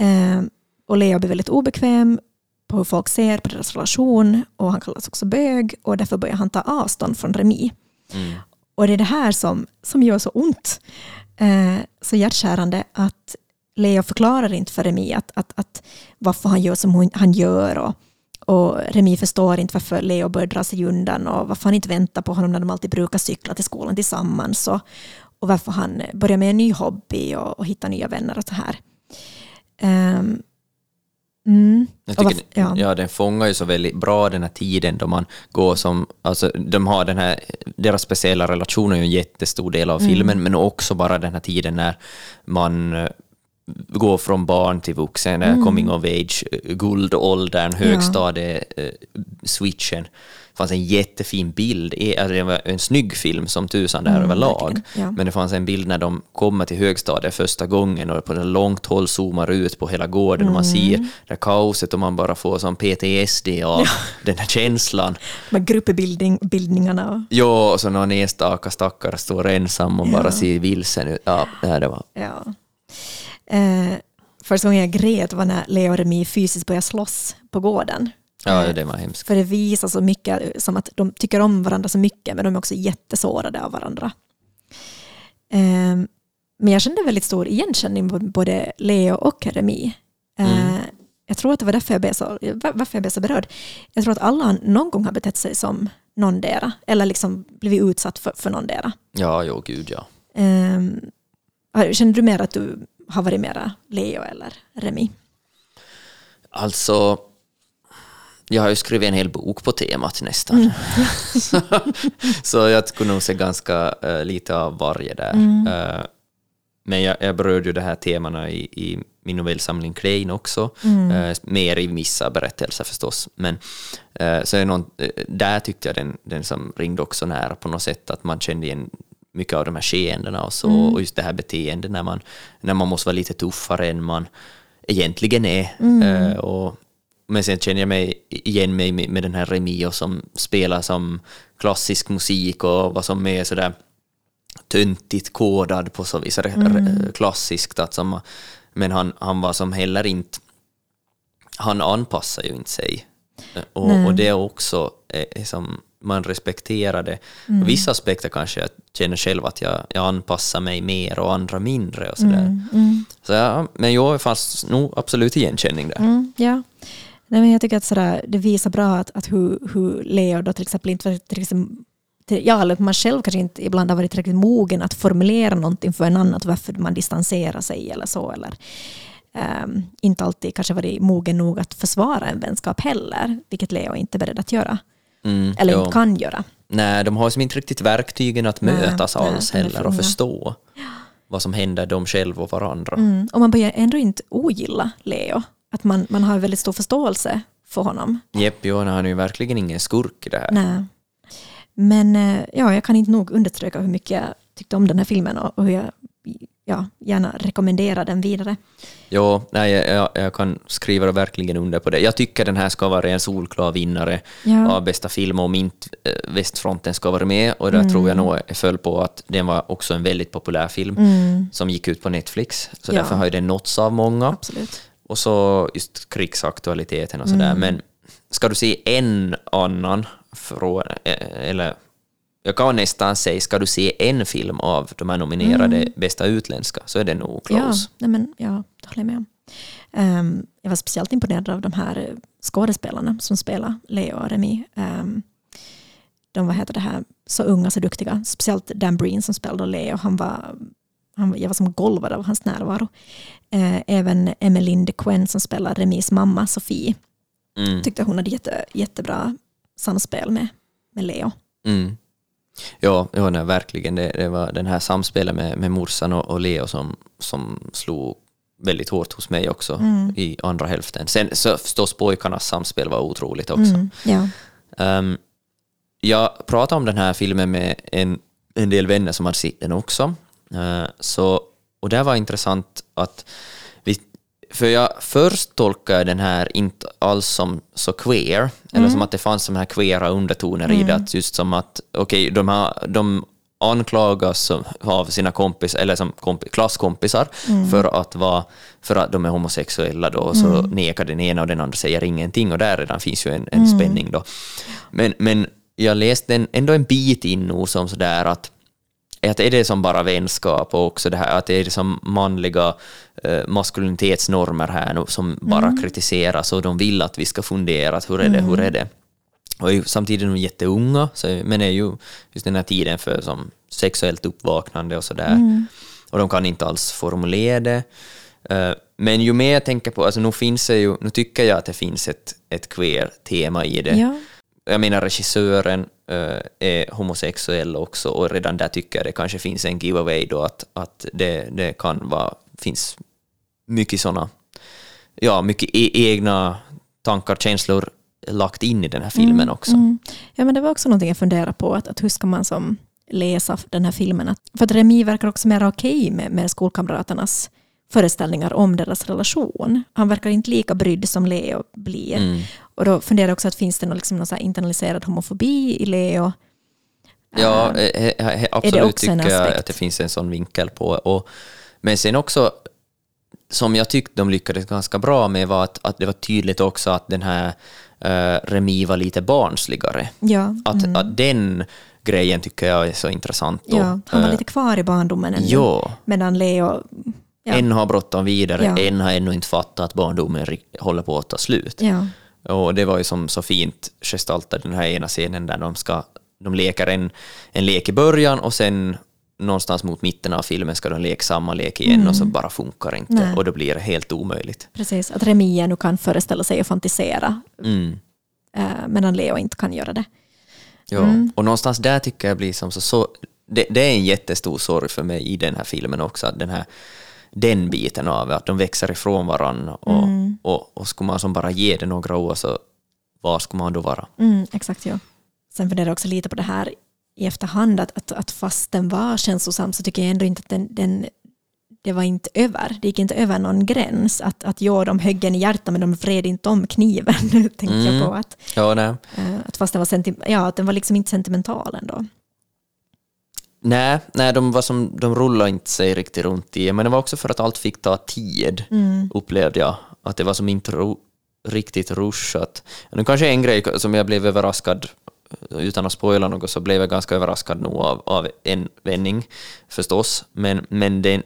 Eh, och Leo blir väldigt obekväm på hur folk ser på deras relation och han kallas också bög och därför börjar han ta avstånd från Remi. Mm. Och det är det här som, som gör så ont, eh, så hjärtkärande, att Leo förklarar inte för Remi att, att, att varför han gör som hon, han gör och, och Remi förstår inte varför Leo börjar dra sig undan och varför han inte väntar på honom när de alltid brukar cykla till skolan tillsammans och, och varför han börjar med en ny hobby och, och hittar nya vänner och så här. Um, mm. Jag tycker, varf- ja. den fångar ju så väldigt bra den här tiden då man går som, alltså de har den här, deras speciella relation är ju en jättestor del av filmen, men också bara den här tiden när man eh, går från barn till vuxen, mm. coming of age, eh, guldåldern, högstadie-switchen. Det fanns en jättefin bild, alltså det var en snygg film som tusan där Mm, överlag, ja. men det fanns en bild när de kommer till högstadiet första gången och på det långt håll zoomar ut på hela gården och man Mm. ser det kaoset och man bara får som PTSD av *laughs* den här känslan. Här gruppbildningarna. Ja, och så någon enstaka stackare står ensam och bara ser vilsen ut. Ja, det här det var... Ja. Eh, första gången jag grät var när Leo och Remi fysiskt började slåss på gården. Ja, det var hemskt. För det visar så mycket som att de tycker om varandra så mycket, men de är också jättesårade av varandra. Eh, men jag kände väldigt stor igenkänning på både Leo och Remi. Eh, Jag tror att det var därför jag, blev så, varför jag blev så berörd. Jag tror att alla någon gång har betett sig som någondera, eller liksom blivit utsatt för, för någondera. Ja, jo, gud ja. Um, känner du mer att du har varit mera Leo eller Remi? Alltså, Jag har ju skrivit en hel bok på temat nästan. så, *laughs* så jag skulle nog se ganska uh, lite av varje där. Uh, men jag, jag berörde ju de här temana i, i min novellsamling Klein också, uh, mer i vissa berättelser förstås. Men, så är någon, där tyckte jag den, den som ringde också nära på något sätt, att man kände igen mycket av de här skeendena och så, och just det här beteendet när man, när man måste vara lite tuffare än man egentligen är. Mm. och men sen känner jag mig igen mig med, den här Remio som spelar som klassisk musik och vad som är sådär töntigt kodad på så vis, mm. klassiskt. Alltså, men han, han var som heller inte, han anpassar ju inte sig. Och, och det är också är som man respekterar det. Mm. Vissa aspekter kanske jag känner själv att jag, jag anpassar mig mer och andra mindre och sådär. Mm. Mm. Så ja, men jag fanns nog absolut igenkänning där. Mm, ja. Nej, men jag tycker att sådär, det visar bra att, att hur, hur Leo då till exempel inte till ja, eller man själv kanske inte ibland har varit tillräckligt mogen att formulera någonting för en annan, varför man distanserar sig eller så. Eller, um, inte alltid kanske varit mogen nog att försvara en vänskap heller, vilket Leo inte är beredd att göra. Mm, eller jo. inte kan göra. Nej, de har som inte riktigt verktygen att nej, mötas nej, alls heller och förstå vad som händer dem själva och varandra. Mm, och man börjar ändå inte ogilla Leo att man, man har väldigt stor förståelse för honom. Jepp, han är ju verkligen ingen skurk i det här. Nej. Men eh, ja, jag kan inte nog understryka hur mycket jag tyckte om den här filmen och hur jag ja, gärna rekommenderar den vidare. Jo, nej, jag, jag, kan skriva verkligen under på det. Jag tycker den här ska vara en solklar vinnare ja. av bästa film om inte eh, Västfronten ska vara med och där mm. tror jag nog jag föll på att den var också en väldigt populär film mm. som gick ut på Netflix, så ja. därför har ju den nåtts av många. Absolut. Och så just krigsaktualiteten och sådär. Mm. Men ska du se en annan från, eh, eller jag kan nästan säga, ska du se en film av de här nominerade mm. bästa utländska så är det nog close. Ja, nej men, ja det håller jag med. Um, jag var speciellt imponerad av de här skådespelarna som spelar Leo och Remi. Um, de var heter det här, så unga, så duktiga. Speciellt Dan Breen som spelade Leo. Han var han, jag var som golvad av hans närvaro. Eh, även Emmeline de Quen som spelar Remis mamma Sofie mm. tyckte hon hade jätte, jättebra samspel med, med Leo. Mm. Ja, ja nej, verkligen. Det, det, var den här samspelet med, med morsan och, och Leo som, som slog väldigt hårt hos mig också mm. i andra hälften. Sen så förstås pojkarnas samspel var otroligt också. Mm, ja. Um, jag pratade om den här filmen med en, en del vänner som hade sett den också. Eh, så, och det var intressant att vi, för jag först tolkade den här inte alls som så queer, mm. eller som att det fanns de här queera undertoner mm. i det, att just som att okej, okay, de, de anklagas av sina kompis, eller som komp klasskompisar mm. för, att vara, för att de är homosexuella då, och så mm. nekar den ena och den andra säger ingenting och där redan finns ju en, en mm. spänning då. Men, men jag läste en, ändå en bit in som sådär att att är det som bara vänskap och också det här att det är som manliga eh, maskulinitetsnormer här nu som bara mm. kritiseras och de vill att vi ska fundera hur är det, mm. hur är det? Och är samtidigt är de jätteunga, så, men är ju just den här tiden för som sexuellt uppvaknande och sådär. Mm. Och de kan inte alls formulera det. Uh, men ju mer jag tänker på, alltså nu finns det ju, nu tycker jag att det finns ett, ett queer-tema i det. Ja. Jag menar regissören är homosexuell också och redan där tycker jag det kanske finns en giveaway då att, att det, det kan vara, finns mycket sådana, ja, mycket e egna tankar, känslor lagt in i den här filmen mm, också. Mm. Ja, men det var också någonting jag funderade på, att, att hur ska man som läsa den här filmen? Att, för att Remi verkar också mer okej okay med, med skolkamraternas föreställningar om deras relation. Han verkar inte lika brydd som Leo blir. Mm. Och då funderar jag också att finns det någon, liksom, någon internaliserad homofobi i Leo? Ja, uh, absolut tycker jag att det finns en sån vinkel på. Och, men sen också, som jag tyckte de lyckades ganska bra med var att, att det var tydligt också att den här uh, Remi var lite barnsligare. Ja. Att, mm. att den grejen tycker jag är så intressant. Ja, han var lite kvar i barndomen ännu, ja. medan Leo Ja. En har bråttom vidare, en har ännu inte fattat att barndomen håller på att ta slut. Och det var ju som så fint gestaltat den här ena scenen där de ska de leker en, en lek i början och sen någonstans mot mitten av filmen ska de leka samma lek igen mm. och så bara funkar inte Nej. och då blir det helt omöjligt. Precis, att Remia nu kan föreställa sig och fantisera mm. eh, medan Leo inte kan göra det. Ja. Mm. Och någonstans där tycker jag blir som så, så det, det är en jättestor sorg för mig i den här filmen också, att den här den biten av att de växer ifrån varandra och, Mm. och, och skulle man som bara ge det några år så var skulle man då vara? Mm, exakt, ja. Sen funderar jag också lite på det här i efterhand, att, att, att fast den var känslosam så tycker jag ändå inte att den, den det var inte över, det gick inte över någon gräns. Att, att ja, de högg en i hjärtat men de vred inte om kniven, *laughs* tänkte Mm. jag på. Att, Ja, nej. eh, att fast den var, senti- ja, att den var liksom inte sentimental ändå. Nej, nej de, var som, de rullade inte sig riktigt runt i, men det var också för att allt fick ta tid, Mm. upplevde jag. Att det var som inte ro, riktigt rushat. Nu kanske en grej som jag blev överraskad, utan att spoila något, så blev jag ganska överraskad nog av, av en vändning förstås. Men, men den,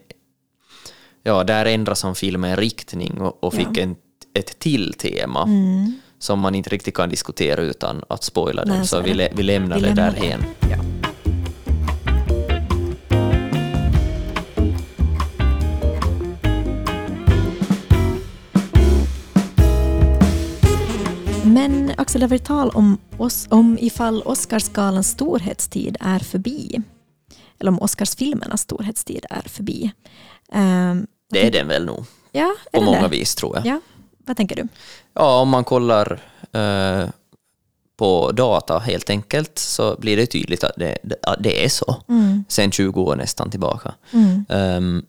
ja, där ändras som filmen riktning och, och fick Ja. en, ett till tema Mm. som man inte riktigt kan diskutera utan att spoila den. Så vi, vi lämnar Vi det därhen. Ja. Men Axel, det var ett tal om, oss, om ifall Oscarsgalans storhetstid är förbi. Eller om Oscarsfilmernas storhetstid är förbi. Ehm, Det är den väl nog, ja, på många det? vis tror jag. Ja, vad tänker du? Ja, om man kollar eh, på data helt enkelt så blir det tydligt att det, att det är så. Mm. Sen 20 år nästan tillbaka. Mm. Ehm,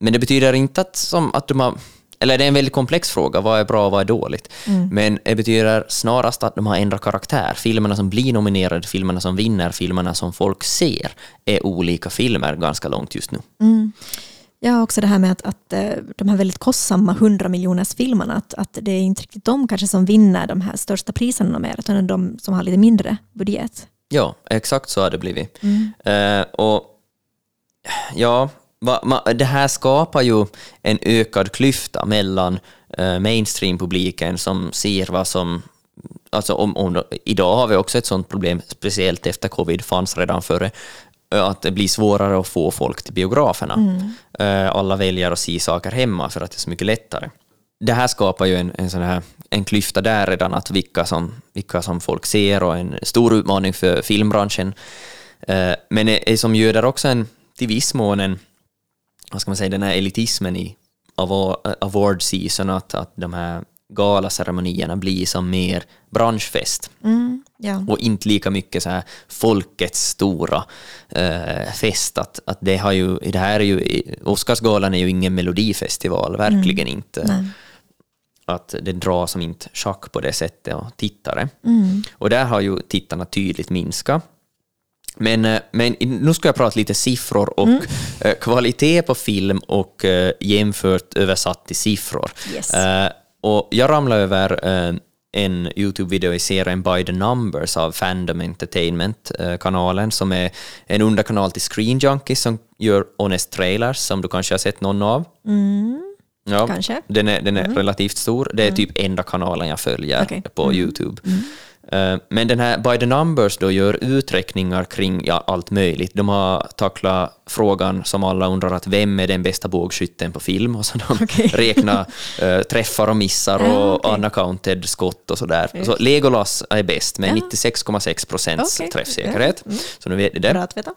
men det betyder inte att, som att de har... Eller det är en väldigt komplex fråga, vad är bra och vad är dåligt? Mm. Men det betyder snarast att de har ändrat karaktär. Filmerna som blir nominerade, filmerna som vinner, filmerna som folk ser är olika filmer ganska långt just nu. Mm. Ja, också det här med att, att eh, de här väldigt kostsamma 100 miljoners filmerna, att, att det är inte riktigt de kanske som vinner de här största priserna mer, utan de som har lite mindre budget. Ja, exakt så har det blivit. Mm. Eh, och ja, det här skapar ju en ökad klyfta mellan eh, mainstream-publiken som ser vad som... Alltså om, om, idag har vi också ett sånt problem, speciellt efter covid, fanns redan före, eh, att det blir svårare att få folk till biograferna. Eh, alla väljer att se saker hemma för att det är så mycket lättare. Det här skapar ju en, en, sån här, en klyfta där redan, att vilka som, vilka som folk ser och en stor utmaning för filmbranschen. Men det som göder också en, till viss mån en, vad ska man säga, den här elitismen i award season, att, att de här galaceremonierna blir som mer branschfest Mm. Ja. och inte lika mycket så här folkets stora eh, fest. Att, att det, har ju, det här är ju, Oscarsgalan är ju ingen melodifestival, verkligen inte. Mm. Nej. Att det drar som inte schack på det sättet och tittare. Mm. Och där har ju tittarna tydligt minskat. Men, eh, men nu ska jag prata lite siffror och Mm. eh, kvalitet på film och eh, jämfört översatt till siffror. Yes. Och jag ramlade över en YouTube-video i serien By the Numbers av Fandom Entertainment-kanalen som är en underkanal till Screen Junkies som gör Honest Trailers som du kanske har sett någon av. Mm. Ja, Kanske. Mm. Den är, den är relativt stor. Det är typ enda kanalen jag följer Okej. på Mm. YouTube. Eh, Men den här By the Numbers då gör uträkningar kring ja, allt möjligt. De har tacklat frågan som alla undrar att vem är den bästa bågskytten på film? Och så de Okej. *laughs* räknar eh, träffar och missar och okej. unaccounted skott och sådär. Just. Så Legolas är bäst med Ja. 96,6 procents Okej. träffsäkerhet. Mm. Så nu vet ni det. Bra att veta.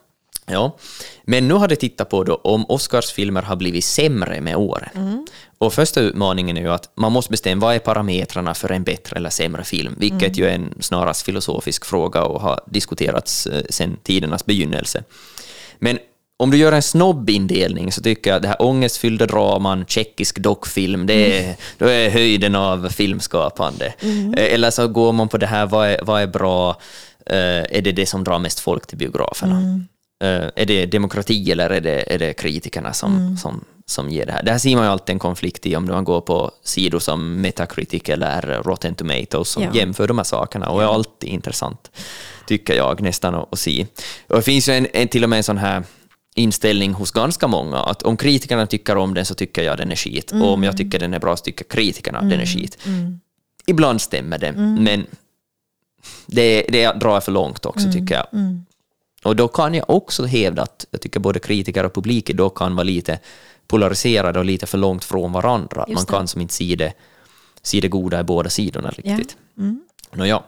Ja, men nu har de tittat på då om Oscarsfilmer har blivit sämre med åren. Och första utmaningen är ju att man måste bestämma vad är parametrarna för en bättre eller sämre film, vilket ju är en snarast filosofisk fråga och har diskuterats eh, sedan tidernas begynnelse. Men om du gör en snobbindelning så tycker jag att det här ångestfyllda draman, tjeckisk dockfilm, det är, då är höjden av filmskapande. Eh, Eller så går man på det här, vad är, vad är bra, eh, är det det som drar mest folk till biograferna? Eh, är det demokrati eller är det, är det kritikerna som, som, som ger det här? Där ser man ju alltid en konflikt i om man går på sidor som Metacritic eller Rotten Tomatoes som Ja. jämför de här sakerna och är alltid intressant, tycker jag nästan att, att se. Och det finns ju en, en, till och med en sån här inställning hos ganska många att om kritikerna tycker om den så tycker jag den är skit och om jag tycker den är bra så tycker kritikerna den är skit. Ibland stämmer det, men det, det drar för långt också tycker jag. Och då kan jag också hävda att jag tycker både kritiker och publik då kan vara lite polariserade och lite för långt från varandra. Man kan som inte se det, se det goda i båda sidorna riktigt. Mm. Nåja,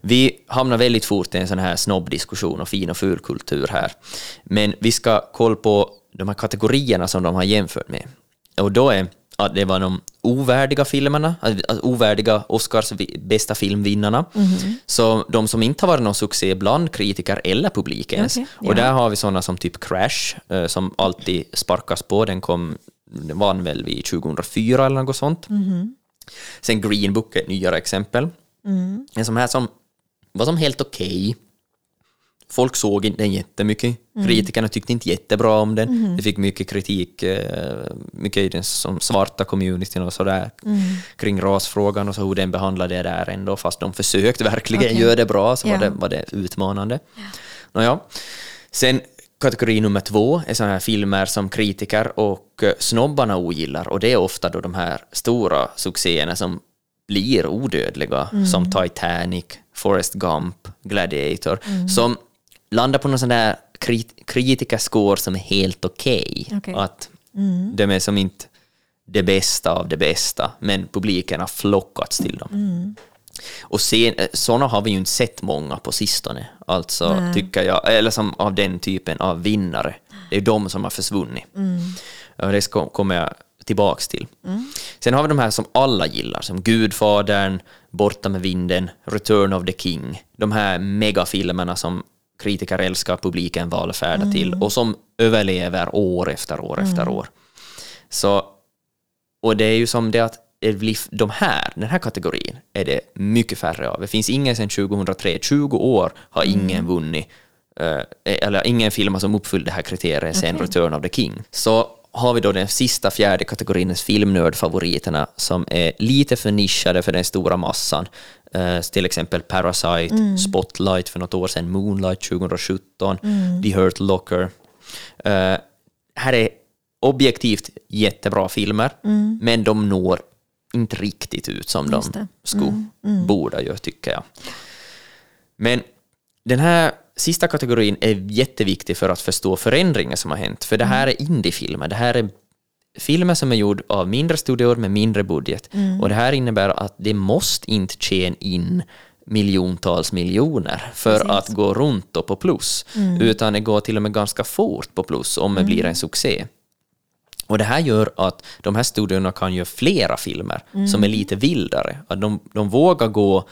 vi hamnar väldigt fort i en sån här snobbdiskussion och fin och ful kultur här. Men vi ska kolla på de här kategorierna som de har jämfört med. Och då är att det var de ovärdiga filmerna, alltså ovärdiga Oscars bästa filmvinnarna. Mm. Så de som inte har varit någon succé bland kritiker eller publik ens. Okay. Och där har vi sådana som typ Crash, eh, som alltid sparkas på. Den kom, den vann väl vid 2004 eller något sånt. Mm. Sen Green Book är ett nyare exempel. Mm. En sån här som var som helt okej. Okay. Folk såg den jättemycket. Mm. Kritikerna tyckte inte jättebra om den. Mm. Det fick mycket kritik, eh, mycket i den som svarta communityn och sådär, mm. kring rasfrågan och så hur den behandlade det där ändå, fast de försökte verkligen okay. göra det bra, så yeah. var, det, var det utmanande. Yeah. Nåja. Sen kategori nummer två är sådana här filmer som kritiker och eh, snobbarna ogillar, och det är ofta då de här stora succéerna som blir odödliga, mm. som Titanic, Forrest Gump, Gladiator, mm. som landar på någon sån där krit kritikerscore som är helt okej. Okay. Okay. Att mm. de är som inte det bästa av det bästa, men publiken har flockats till dem. Mm. Och sen, eh, sådana har vi ju inte sett många på sistone, alltså Nej. tycker jag, eller som av den typen av vinnare. Det är de som har försvunnit. Mm. Och det kommer jag tillbaks till. Mm. Sen har vi de här som alla gillar, som Gudfadern, Borta med vinden, Return of the King. De här megafilmerna som kritiker älskar, publiken valfärdar mm. till och som överlever år efter år mm. efter år. Så, och det är ju som det att de här, den här kategorin är det mycket färre av. Det finns ingen sedan 2003, 20 år har mm. ingen vunnit, eh, eller ingen film som uppfyllt det här kriteriet okay. sen Return of the King. Så har vi då den sista fjärde kategorin, filmnördfavoriterna, som är lite för nischade för den stora massan. Uh, till exempel Parasite, mm. Spotlight för något år sedan, Moonlight 2017, mm. The Hurt Locker. Uh, här är objektivt jättebra filmer, mm. men de når inte riktigt ut som de skulle, mm. mm. borde tycker jag. Men den här sista kategorin är jätteviktig för att förstå förändringar som har hänt, för det här är indiefilmer, det här är filmer som är gjorda av mindre studior med mindre budget. Mm. Och det här innebär att det måste inte tjäna in miljontals miljoner för Precis. att gå runt och på plus, mm. utan det går till och med ganska fort på plus om det mm. blir en succé. Och det här gör att de här studiorna kan göra flera filmer mm. som är lite vildare. Att de, de vågar gå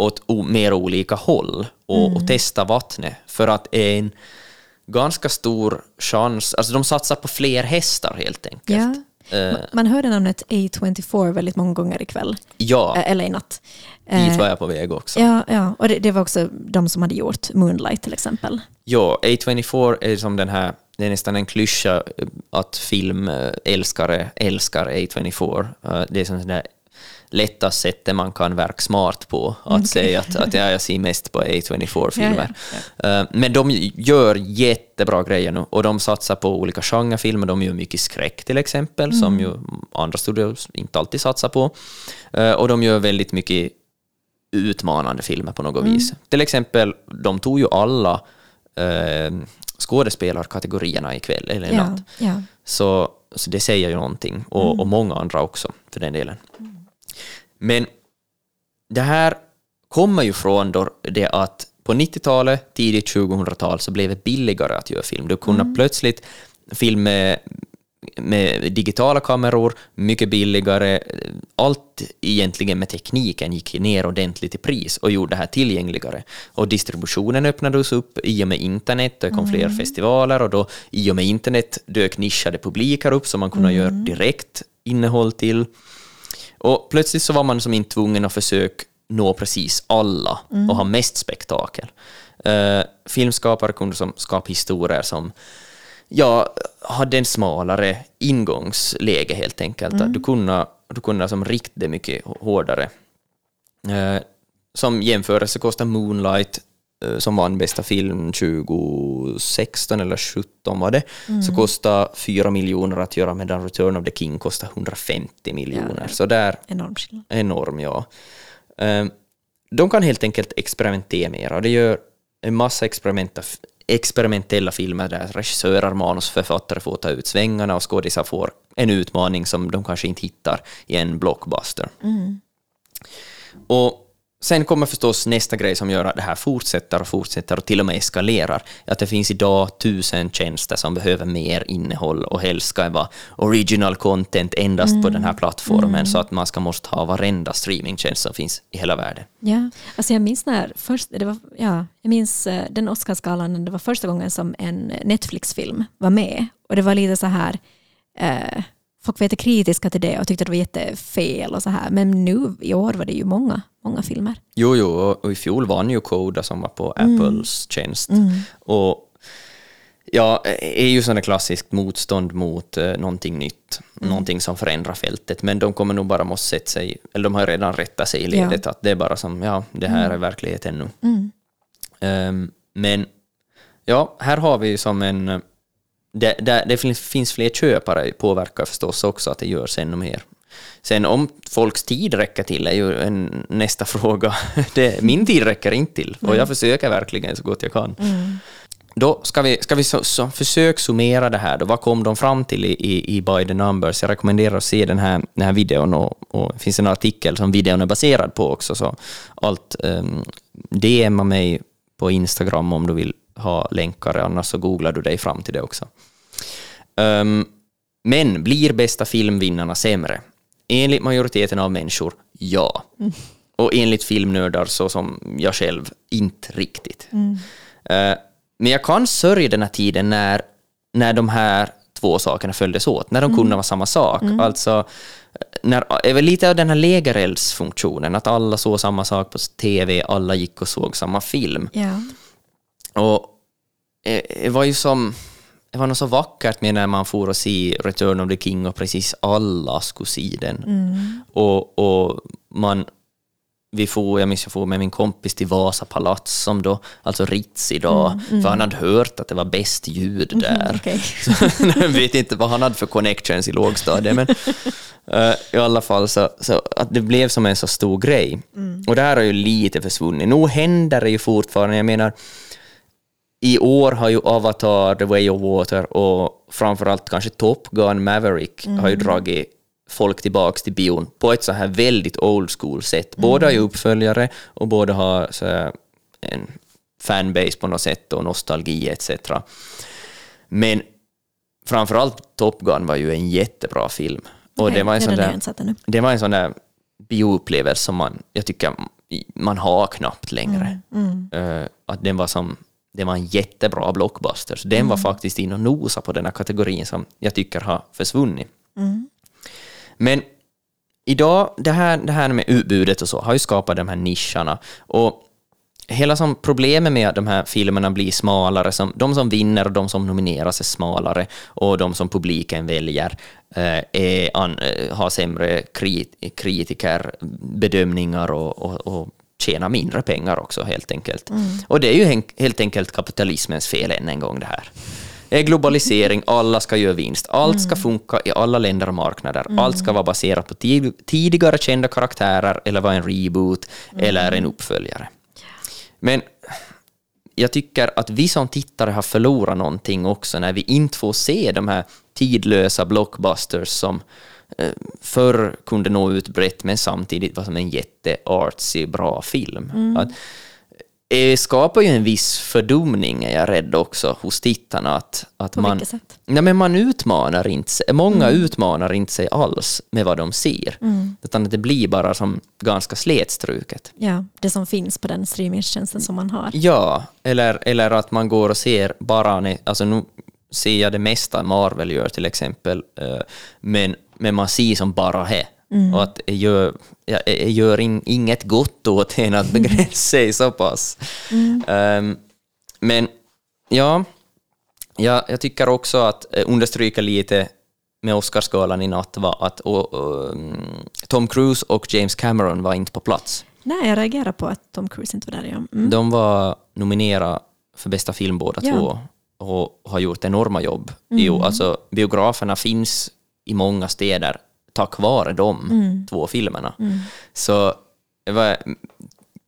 åt mer olika håll och, mm. och testa vattnet för att en ganska stor chans, alltså de satsar på fler hästar helt enkelt. Ja. Uh, man hörde namnet A24 väldigt många gånger ikväll. Ja. Uh, eller i natt. Dit var jag på väg också. Ja, ja. och det, det, var också de som hade gjort Moonlight till exempel. Ja, A24 är som den här, det är nästan en klyscha att filmälskare älskar A24. Det är som den där lättaste sättet man kan verka smart på, att okay. säga att, att ja, jag ser mest på A24-filmer. Ja, ja, uh, men de gör jättebra grejer nu och de satsar på olika genrefilmer. De gör mycket skräck till exempel, mm. som ju andra studior inte alltid satsar på. Uh, och de gör väldigt mycket utmanande filmer på något mm. vis. Till exempel, de tog ju alla uh, skådespelarkategorierna ikväll, eller i natt. Så, så det säger ju någonting, och, mm. och många andra också för den delen. Mm. Men det här kommer ju från då det att på 90-talet, tidigt 2000-tal, så blev det billigare att göra film. Du kunde mm. plötsligt film med, med digitala kameror, mycket billigare. Allt egentligen med tekniken gick ner ordentligt i pris och gjorde det här tillgängligare. Och distributionen öppnades upp i och med internet, det kom mm. fler festivaler och då i och med internet dök nischade publiker upp som man kunde mm. göra direkt innehåll till. Och plötsligt så var man som inte tvungen att försöka nå precis alla mm. och ha mest spektakel. Uh, filmskapare kunde som skapa historier som ja, hade en smalare ingångsläge helt enkelt. Mm. Du kunde, du kunde som rikta det mycket hårdare. Uh, som jämförelse kostar Moonlight som vann bästa film 2016 eller 2017 var det, mm. så kostade 4 miljoner att göra medan Return of the King kostade 150 miljoner. Ja, så där... Enorm Enorm, ja. Ehm, de kan helt enkelt experimentera mer och det gör en massa experimentella filmer där regissörer, manusförfattare får ta ut svängarna och skådisar får en utmaning som de kanske inte hittar i en blockbuster. Mm. Och sen kommer förstås nästa grej som gör att det här fortsätter och fortsätter och till och med eskalerar. Att det finns idag tusen tjänster som behöver mer innehåll och helst ska det vara original content endast mm. på den här plattformen mm. så att man ska måste ha varenda streamingtjänst som finns i hela världen. Ja, alltså jag minns när först, det var, ja, jag minns eh, den Oscarsgalan, det var första gången som en Netflix-film var med och det var lite så här eh, folk var jättekritiska till det och tyckte att det var jättefel och så här. Men nu i år var det ju många, många filmer. Jo, jo, och i fjol vann ju Coda som var på mm. Apples tjänst. Mm. Och Ja, är ju sådana klassiskt motstånd mot eh, någonting nytt, mm. någonting som förändrar fältet, men de kommer nog bara måste sätta sig, eller de har redan rättat sig i ledet, ja. att det är bara som, ja, det här mm. är verkligheten nu. Mm. Um, men ja, här har vi som en det, det, det, finns fler köpare påverkar förstås också att det görs ännu mer. Sen om folks tid räcker till är ju en, nästa *laughs* fråga. Det, min tid räcker inte till och jag mm. försöker verkligen så gott jag kan. Mm. Då ska vi, ska vi så, så försöka summera det här. Då. Vad kom de fram till i, i, i By the Numbers? Jag rekommenderar att se den här, den här videon och, och det finns en artikel som videon är baserad på också. Så allt um, ehm, DMa mig på Instagram om du vill ha länkar, annars så googlar du dig fram till det också. Um, men blir bästa filmvinnarna sämre? Enligt majoriteten av människor, ja. Mm. Och enligt filmnördar, så som jag själv, inte riktigt. Mm. Uh, men jag kan sörja den här tiden när, när de här två sakerna följdes åt, när de mm. kunde vara samma sak. Mm. Alltså, när, är väl lite av den här lägereldsfunktionen, att alla såg samma sak på TV, alla gick och såg samma film. Ja. Och det var ju som... Det var något så vackert med när man får och se Return of the King och precis alla skulle se den. Mm. Och, och man, vi får, jag minns jag får med min kompis till Vasa palats, som då, alltså Ritz idag, mm, mm. för han hade hört att det var bäst ljud mm, där. Mm, okay. *laughs* så, jag vet inte vad han hade för connections i lågstadiet, men uh, i alla fall så, så att det blev som en så stor grej. Mm. Och det här har ju lite försvunnit. Nu händer det ju fortfarande, jag menar, i år har ju Avatar, The Way of Water och framförallt kanske Top Gun Maverick mm. har ju dragit folk tillbaks till bion på ett så här väldigt old school sätt. Båda är ju mm. uppföljare och båda har så en fanbase på något sätt och nostalgi etc. Men framförallt Top Gun var ju en jättebra film. Och okay, det, var en sån där, det var en sån där bioupplevelse som man, jag tycker man har knappt längre. Mm, mm. Uh, att den var som det var en jättebra blockbuster. Så den mm. var faktiskt in och nosa på den här kategorin som jag tycker har försvunnit. Mm. Men idag, det här, det här med utbudet och så, har ju skapat de här nischerna. Och hela som problemet med att de här filmerna blir smalare, som, de som vinner och de som nomineras är smalare och de som publiken väljer eh, är, an, eh, har sämre krit, kritikerbedömningar och, och, och tjäna mindre pengar också helt enkelt. Mm. Och det är ju helt enkelt kapitalismens fel än en gång det här. Det är globalisering, alla ska göra vinst. Allt ska mm. funka i alla länder och marknader. Mm. Allt ska vara baserat på tidigare kända karaktärer eller vara en reboot mm. eller en uppföljare. Men jag tycker att vi som tittare har förlorat någonting också när vi inte får se de här tidlösa blockbusters som förr kunde nå ut brett men samtidigt var som en jätteartsy, bra film. Mm. Att, det skapar ju en viss fördumning, är jag rädd också, hos tittarna. Att, att På man, vilket sätt? Nej, men man utmanar inte Många mm. utmanar inte sig alls med vad de ser. Mm. Utan det blir bara som ganska slätstruket. Ja, det som finns på den streamingtjänsten som man har. Ja, eller, eller att man går och ser bara... Alltså nu ser jag det mesta Marvel gör till exempel, eh, men men man ser som bara det. Mm. Och att det gör, jag, jag gör in, inget gott åt en att begränsa *laughs* sig så pass. Mm. Um, men ja, ja, jag tycker också att eh, understryka lite med Oscarsgalan i natt var att och, och, mm, Tom Cruise och James Cameron var inte på plats. Nej, jag reagerar på att Tom Cruise inte var där. Ja. Mm. De var nominerade för bästa film båda ja. två och har gjort enorma jobb. Mm. Jo, alltså, biograferna finns i många städer tack vare de mm. två filmerna. Mm. Så det var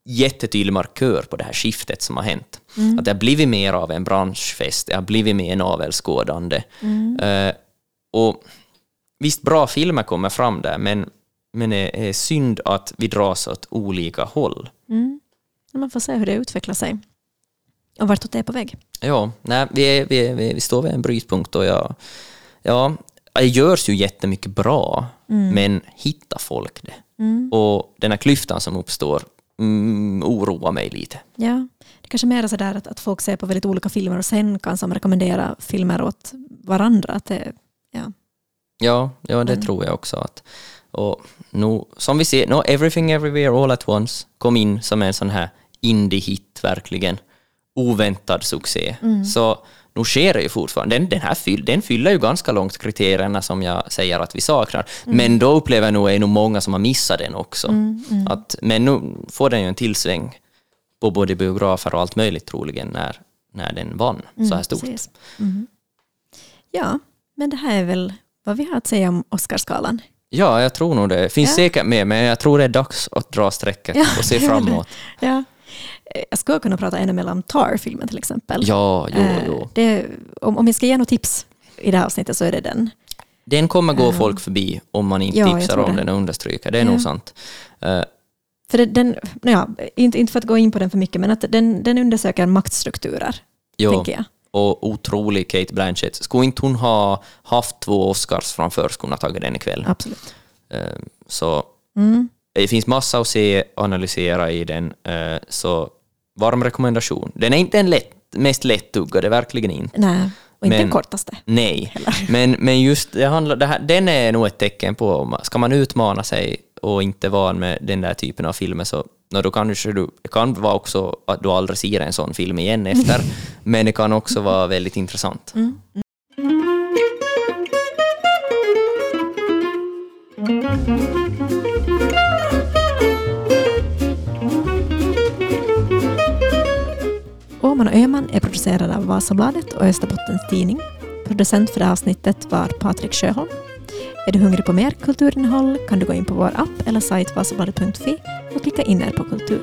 jättetydlig markör på det här skiftet som har hänt. Mm. Att det har blivit mer av en branschfest, det har blivit mer navelskådande. Uh, och visst, bra filmer kommer fram där, men men det är synd att vi dras åt olika håll. Mm. Man får se hur det utvecklar sig och vartåt det är på väg. Ja, nej, vi, är, vi, är, vi står vid en brytpunkt och jag, ja, det görs ju jättemycket bra, men hittar folk det? Och den här klyftan som uppstår mm, oroar mig lite. Ja, det kanske mer är sådär att, att folk ser på väldigt olika filmer och sen kan som rekommendera filmer åt varandra. Att det, ja. Ja, ja det tror jag också. Att, och nu, som vi ser, no, Everything Everywhere All At Once kom in som en sån här indie-hit verkligen. Oväntad succé. Så nu sker det ju fortfarande. Den, den här fyll, den fyller ju ganska långt kriterierna som jag säger att vi saknar. Men då upplever jag nog är nog många som har missat den också. Att, men nu får den ju en tillsväng på både biografer och allt möjligt troligen när, när den vann så här stort. Precis. Mhm. Ja, men det här är väl vad vi har att säga om Oscarsgalan. Ja, jag tror nog det. finns Ja. säkert mer, men jag tror det är dags att dra strecket Ja, och se framåt. Ja. Eh, Jag skulle kunna prata ännu mer om Tar-filmen till exempel. Ja, jo, Eh, jo. Det, om, om jag ska ge något tips i det här avsnittet så är det den. Den kommer gå folk förbi om man inte Ja, tipsar om det. den och understryker. Det är Ja. nog sant. Eh, För det, den, ja, inte, inte för att gå in på den för mycket, men att den, den undersöker maktstrukturer, jo, tänker jag. och otrolig Kate Blanchett. Skulle inte hon ha haft två Oscars framför skulle hon ha tagit den ikväll. Absolut. Eh, så Mm. Det finns massa att se och analysera i den. eh, så varm rekommendation. Den är inte den lätt, mest lättuggade, verkligen inte. Nej, och inte Men- den kortaste. Nej, *laughs* men, men just det handlar, det här, den är nog ett tecken på, ska man utmana sig och inte van med den där typen av filmer så no, då kanske du, det kan vara också att du aldrig ser en sån film igen efter, *laughs* men det kan också vara väldigt intressant. Åman och Öman är producerade av Vasabladet och Österbottens Tidning. Producent för det här avsnittet var Patrik Sjöholm. Är du hungrig på mer kulturinnehåll kan du gå in på vår app eller sajt vasabladet.fi och klicka in er på kultur.